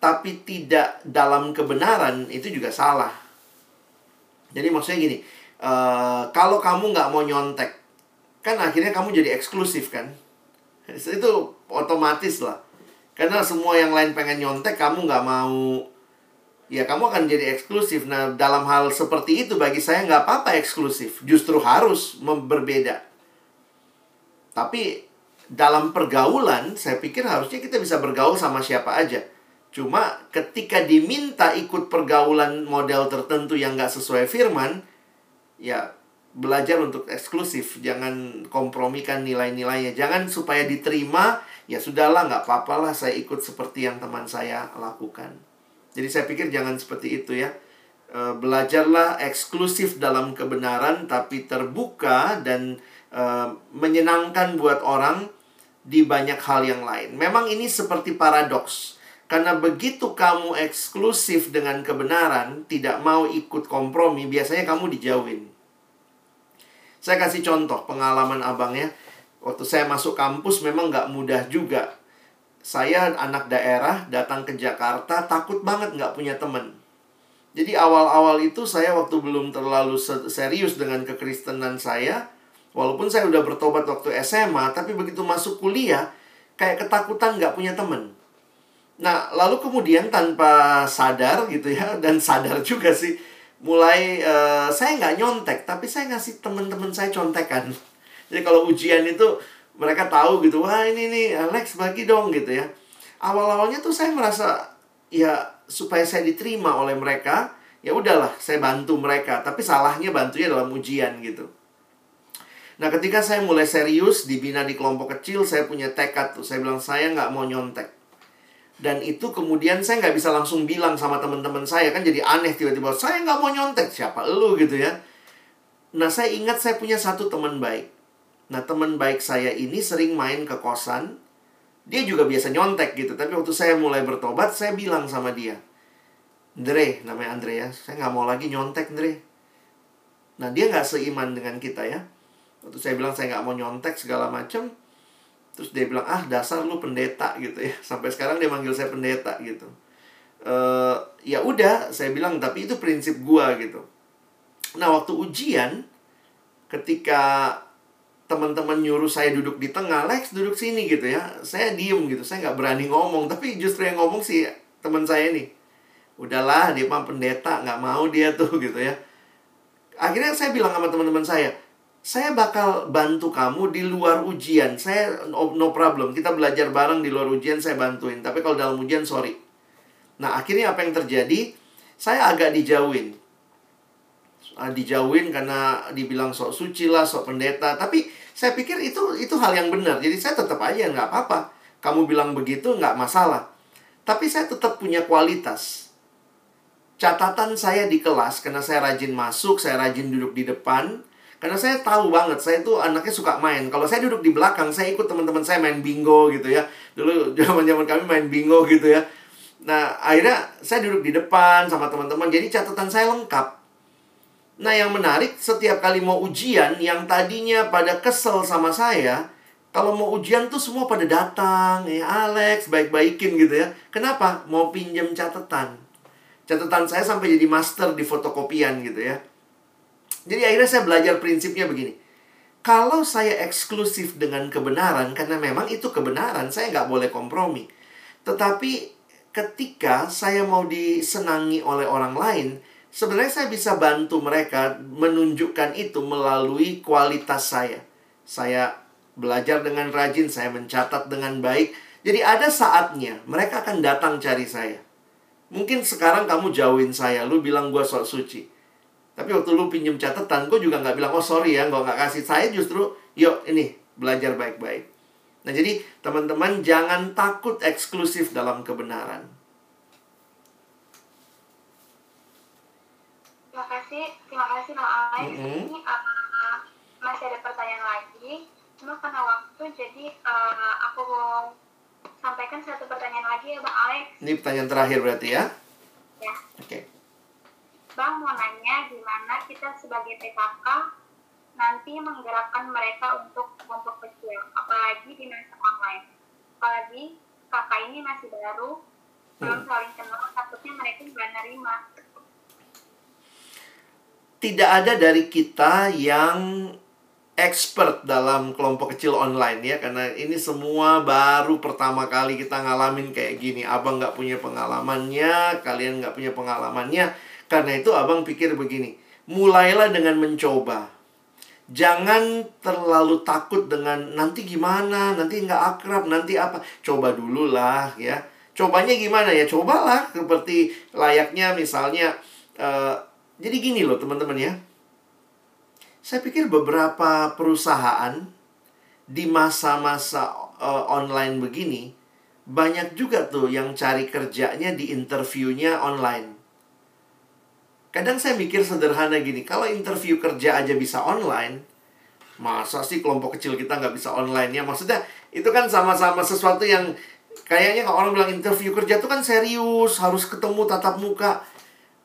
tapi tidak dalam kebenaran itu juga salah. Jadi maksudnya gini, uh, kalau kamu nggak mau nyontek, kan akhirnya kamu jadi eksklusif kan? Itu otomatis lah. Karena semua yang lain pengen nyontek, kamu nggak mau, ya kamu akan jadi eksklusif. Nah, dalam hal seperti itu bagi saya nggak apa-apa eksklusif. Justru harus berbeda. Tapi dalam pergaulan, saya pikir harusnya kita bisa bergaul sama siapa aja. Cuma ketika diminta ikut pergaulan model tertentu yang nggak sesuai firman, ya belajar untuk eksklusif jangan kompromikan nilai-nilainya. Jangan supaya diterima ya sudahlah nggak apa-apa lah saya ikut seperti yang teman saya lakukan. Jadi saya pikir jangan seperti itu ya. E, belajarlah eksklusif dalam kebenaran tapi terbuka dan e, menyenangkan buat orang di banyak hal yang lain. Memang ini seperti paradoks. Karena begitu kamu eksklusif dengan kebenaran, tidak mau ikut kompromi, biasanya kamu dijauhin. Saya kasih contoh pengalaman abangnya. Waktu saya masuk kampus memang nggak mudah juga. Saya anak daerah datang ke Jakarta takut banget nggak punya teman. Jadi awal-awal itu saya waktu belum terlalu serius dengan kekristenan saya. Walaupun saya udah bertobat waktu SMA, tapi begitu masuk kuliah, kayak ketakutan nggak punya teman Nah, lalu kemudian tanpa sadar gitu ya, dan sadar juga sih, mulai uh, saya nggak nyontek, tapi saya ngasih teman-teman saya contekan. Jadi kalau ujian itu mereka tahu gitu, wah ini nih Alex bagi dong gitu ya. Awal-awalnya tuh saya merasa ya supaya saya diterima oleh mereka, ya udahlah saya bantu mereka. Tapi salahnya bantunya dalam ujian gitu. Nah ketika saya mulai serius dibina di kelompok kecil, saya punya tekad tuh. Saya bilang saya nggak mau nyontek dan itu kemudian saya nggak bisa langsung bilang sama teman-teman saya kan jadi aneh tiba-tiba saya nggak mau nyontek siapa lu gitu ya nah saya ingat saya punya satu teman baik nah teman baik saya ini sering main ke kosan dia juga biasa nyontek gitu. Tapi waktu saya mulai bertobat, saya bilang sama dia, Andre, namanya Andre ya, saya nggak mau lagi nyontek, Andre. Nah, dia nggak seiman dengan kita ya. Waktu saya bilang saya nggak mau nyontek segala macam, terus dia bilang ah dasar lu pendeta gitu ya. Sampai sekarang dia manggil saya pendeta gitu. Uh, ya udah, saya bilang tapi itu prinsip gua gitu. Nah, waktu ujian, ketika teman-teman nyuruh saya duduk di tengah, Lex duduk sini gitu ya. Saya diem gitu, saya nggak berani ngomong. Tapi justru yang ngomong sih teman saya nih. Udahlah, dia mah pendeta, nggak mau dia tuh gitu ya. Akhirnya saya bilang sama teman-teman saya, saya bakal bantu kamu di luar ujian. Saya no, problem, kita belajar bareng di luar ujian, saya bantuin. Tapi kalau dalam ujian, sorry. Nah, akhirnya apa yang terjadi? Saya agak dijauhin uh, dijauhin karena dibilang sok suci lah, sok pendeta. Tapi saya pikir itu itu hal yang benar. Jadi saya tetap aja nggak apa-apa. Kamu bilang begitu nggak masalah. Tapi saya tetap punya kualitas. Catatan saya di kelas karena saya rajin masuk, saya rajin duduk di depan. Karena saya tahu banget, saya tuh anaknya suka main. Kalau saya duduk di belakang, saya ikut teman-teman saya main bingo gitu ya. Dulu zaman-zaman kami main bingo gitu ya. Nah, akhirnya saya duduk di depan sama teman-teman. Jadi catatan saya lengkap. Nah, yang menarik setiap kali mau ujian yang tadinya pada kesel sama saya, kalau mau ujian tuh semua pada datang, ya Alex, baik-baikin gitu ya. Kenapa? Mau pinjam catatan. Catatan saya sampai jadi master di fotokopian gitu ya. Jadi akhirnya saya belajar prinsipnya begini. Kalau saya eksklusif dengan kebenaran, karena memang itu kebenaran, saya nggak boleh kompromi. Tetapi ketika saya mau disenangi oleh orang lain, sebenarnya saya bisa bantu mereka menunjukkan itu melalui kualitas saya. Saya belajar dengan rajin, saya mencatat dengan baik. Jadi ada saatnya mereka akan datang cari saya. Mungkin sekarang kamu jauhin saya, lu bilang gue sok suci. Tapi waktu lu pinjem catatan, gue juga nggak bilang, oh sorry ya, gue nggak kasih. Saya justru, yuk ini, belajar baik-baik. Nah jadi teman-teman jangan takut eksklusif dalam kebenaran. Terima kasih, terima kasih Bang Alex. Mm -hmm. Ini uh, masih ada pertanyaan lagi. Cuma karena waktu, jadi uh, aku mau sampaikan satu pertanyaan lagi ya Bang Alex. Ini pertanyaan terakhir berarti ya? Ya. Oke. Okay. Bang mau nanya gimana kita sebagai PKK nanti menggerakkan mereka untuk kelompok kecil, apalagi di masa online. Apalagi kakak ini masih baru, belum hmm. saling kenal, takutnya mereka nggak nerima tidak ada dari kita yang expert dalam kelompok kecil online ya karena ini semua baru pertama kali kita ngalamin kayak gini abang nggak punya pengalamannya kalian nggak punya pengalamannya karena itu abang pikir begini mulailah dengan mencoba jangan terlalu takut dengan nanti gimana nanti nggak akrab nanti apa coba dulu lah ya cobanya gimana ya cobalah seperti layaknya misalnya uh, jadi gini loh teman-teman ya. Saya pikir beberapa perusahaan di masa-masa uh, online begini banyak juga tuh yang cari kerjanya di interviewnya online. Kadang saya mikir sederhana gini, kalau interview kerja aja bisa online, masa sih kelompok kecil kita nggak bisa online ya? Maksudnya itu kan sama-sama sesuatu yang kayaknya kalau orang bilang interview kerja itu kan serius, harus ketemu tatap muka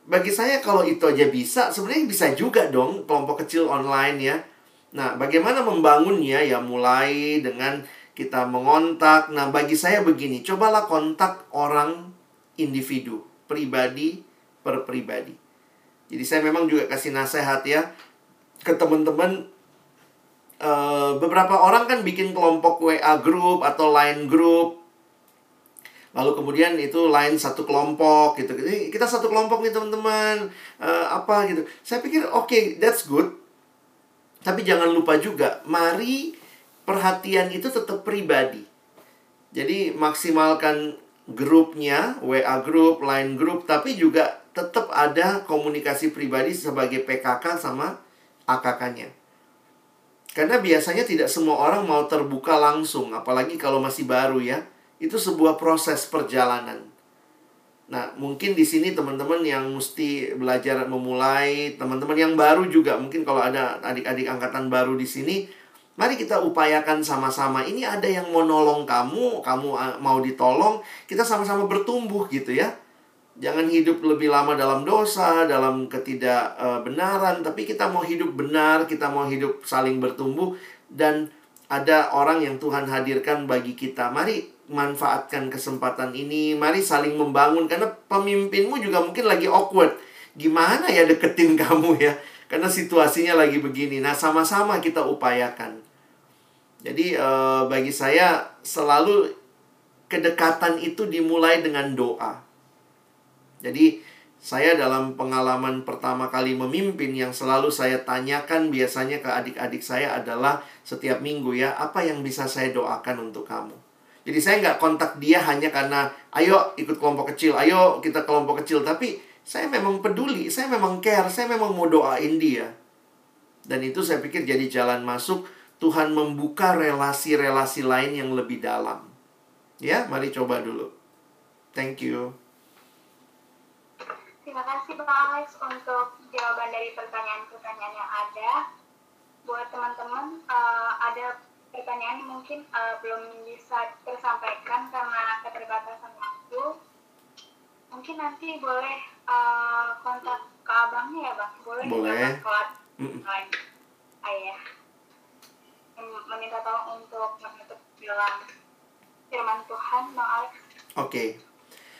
bagi saya kalau itu aja bisa, sebenarnya bisa juga dong kelompok kecil online ya. Nah, bagaimana membangunnya ya mulai dengan kita mengontak. Nah, bagi saya begini, cobalah kontak orang individu, pribadi per pribadi. Jadi saya memang juga kasih nasihat ya ke teman-teman uh, beberapa orang kan bikin kelompok WA group atau line group. Lalu kemudian itu lain satu kelompok gitu. Ini kita satu kelompok nih teman-teman. Uh, apa gitu. Saya pikir oke okay, that's good. Tapi jangan lupa juga mari perhatian itu tetap pribadi. Jadi maksimalkan grupnya WA grup line grup tapi juga tetap ada komunikasi pribadi sebagai PKK sama AKK-nya karena biasanya tidak semua orang mau terbuka langsung apalagi kalau masih baru ya itu sebuah proses perjalanan. Nah, mungkin di sini teman-teman yang mesti belajar memulai, teman-teman yang baru juga mungkin kalau ada adik-adik angkatan baru di sini, Mari kita upayakan sama-sama. Ini ada yang mau nolong kamu, kamu mau ditolong, kita sama-sama bertumbuh gitu ya. Jangan hidup lebih lama dalam dosa, dalam ketidakbenaran, tapi kita mau hidup benar, kita mau hidup saling bertumbuh dan ada orang yang Tuhan hadirkan bagi kita. Mari manfaatkan kesempatan ini, mari saling membangun karena pemimpinmu juga mungkin lagi awkward. Gimana ya deketin kamu ya? Karena situasinya lagi begini. Nah, sama-sama kita upayakan. Jadi uh, bagi saya selalu kedekatan itu dimulai dengan doa. Jadi saya dalam pengalaman pertama kali memimpin yang selalu saya tanyakan biasanya ke adik-adik saya adalah setiap minggu ya, apa yang bisa saya doakan untuk kamu? Jadi saya nggak kontak dia hanya karena ayo ikut kelompok kecil, ayo kita kelompok kecil. Tapi saya memang peduli, saya memang care, saya memang mau doain dia. Dan itu saya pikir jadi jalan masuk Tuhan membuka relasi-relasi lain yang lebih dalam. Ya, mari coba dulu. Thank you. Terima kasih Bang Alex untuk jawaban dari pertanyaan-pertanyaan yang ada. Buat teman-teman, uh, ada pertanyaan yang mungkin uh, belum bisa tersampaikan karena keterbatasan waktu. Mungkin nanti boleh uh, kontak ke abangnya ya Bang? Boleh. Boleh. -mm. Ayah meminta tolong untuk menutup dalam firman Tuhan, Bang Alex. Oke. Okay.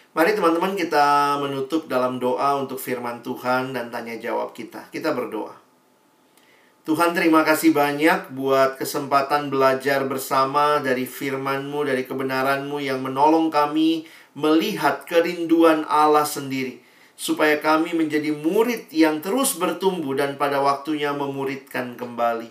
Mari teman-teman kita menutup dalam doa untuk firman Tuhan dan tanya jawab kita. Kita berdoa. Tuhan terima kasih banyak buat kesempatan belajar bersama dari firman-Mu, dari kebenaran-Mu yang menolong kami melihat kerinduan Allah sendiri. Supaya kami menjadi murid yang terus bertumbuh dan pada waktunya memuridkan kembali.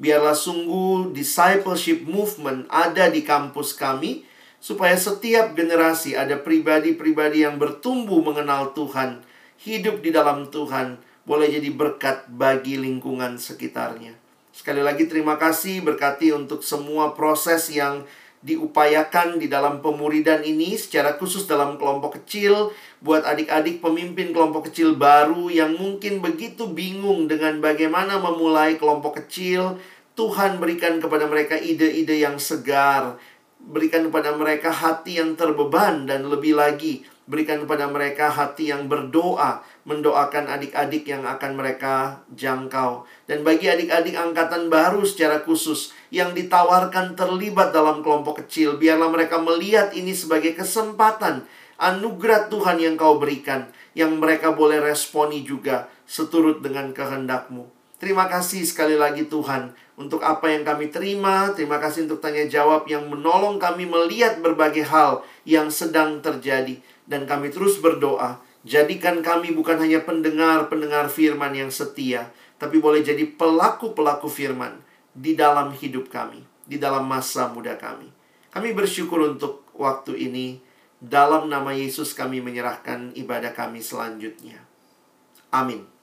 Biarlah sungguh discipleship movement ada di kampus kami supaya setiap generasi ada pribadi-pribadi yang bertumbuh mengenal Tuhan, hidup di dalam Tuhan, boleh jadi berkat bagi lingkungan sekitarnya. Sekali lagi terima kasih berkati untuk semua proses yang diupayakan di dalam pemuridan ini secara khusus dalam kelompok kecil buat adik-adik pemimpin kelompok kecil baru yang mungkin begitu bingung dengan bagaimana memulai kelompok kecil Tuhan berikan kepada mereka ide-ide yang segar berikan kepada mereka hati yang terbeban dan lebih lagi berikan kepada mereka hati yang berdoa mendoakan adik-adik yang akan mereka jangkau. Dan bagi adik-adik angkatan baru secara khusus yang ditawarkan terlibat dalam kelompok kecil biarlah mereka melihat ini sebagai kesempatan anugerah Tuhan yang kau berikan yang mereka boleh responi juga seturut dengan kehendakmu terima kasih sekali lagi Tuhan untuk apa yang kami terima. Terima kasih untuk tanya jawab yang menolong kami melihat berbagai hal yang sedang terjadi. Dan kami terus berdoa, jadikan kami bukan hanya pendengar-pendengar firman yang setia, tapi boleh jadi pelaku-pelaku firman di dalam hidup kami, di dalam masa muda kami. Kami bersyukur untuk waktu ini. Dalam nama Yesus kami menyerahkan ibadah kami selanjutnya. Amin.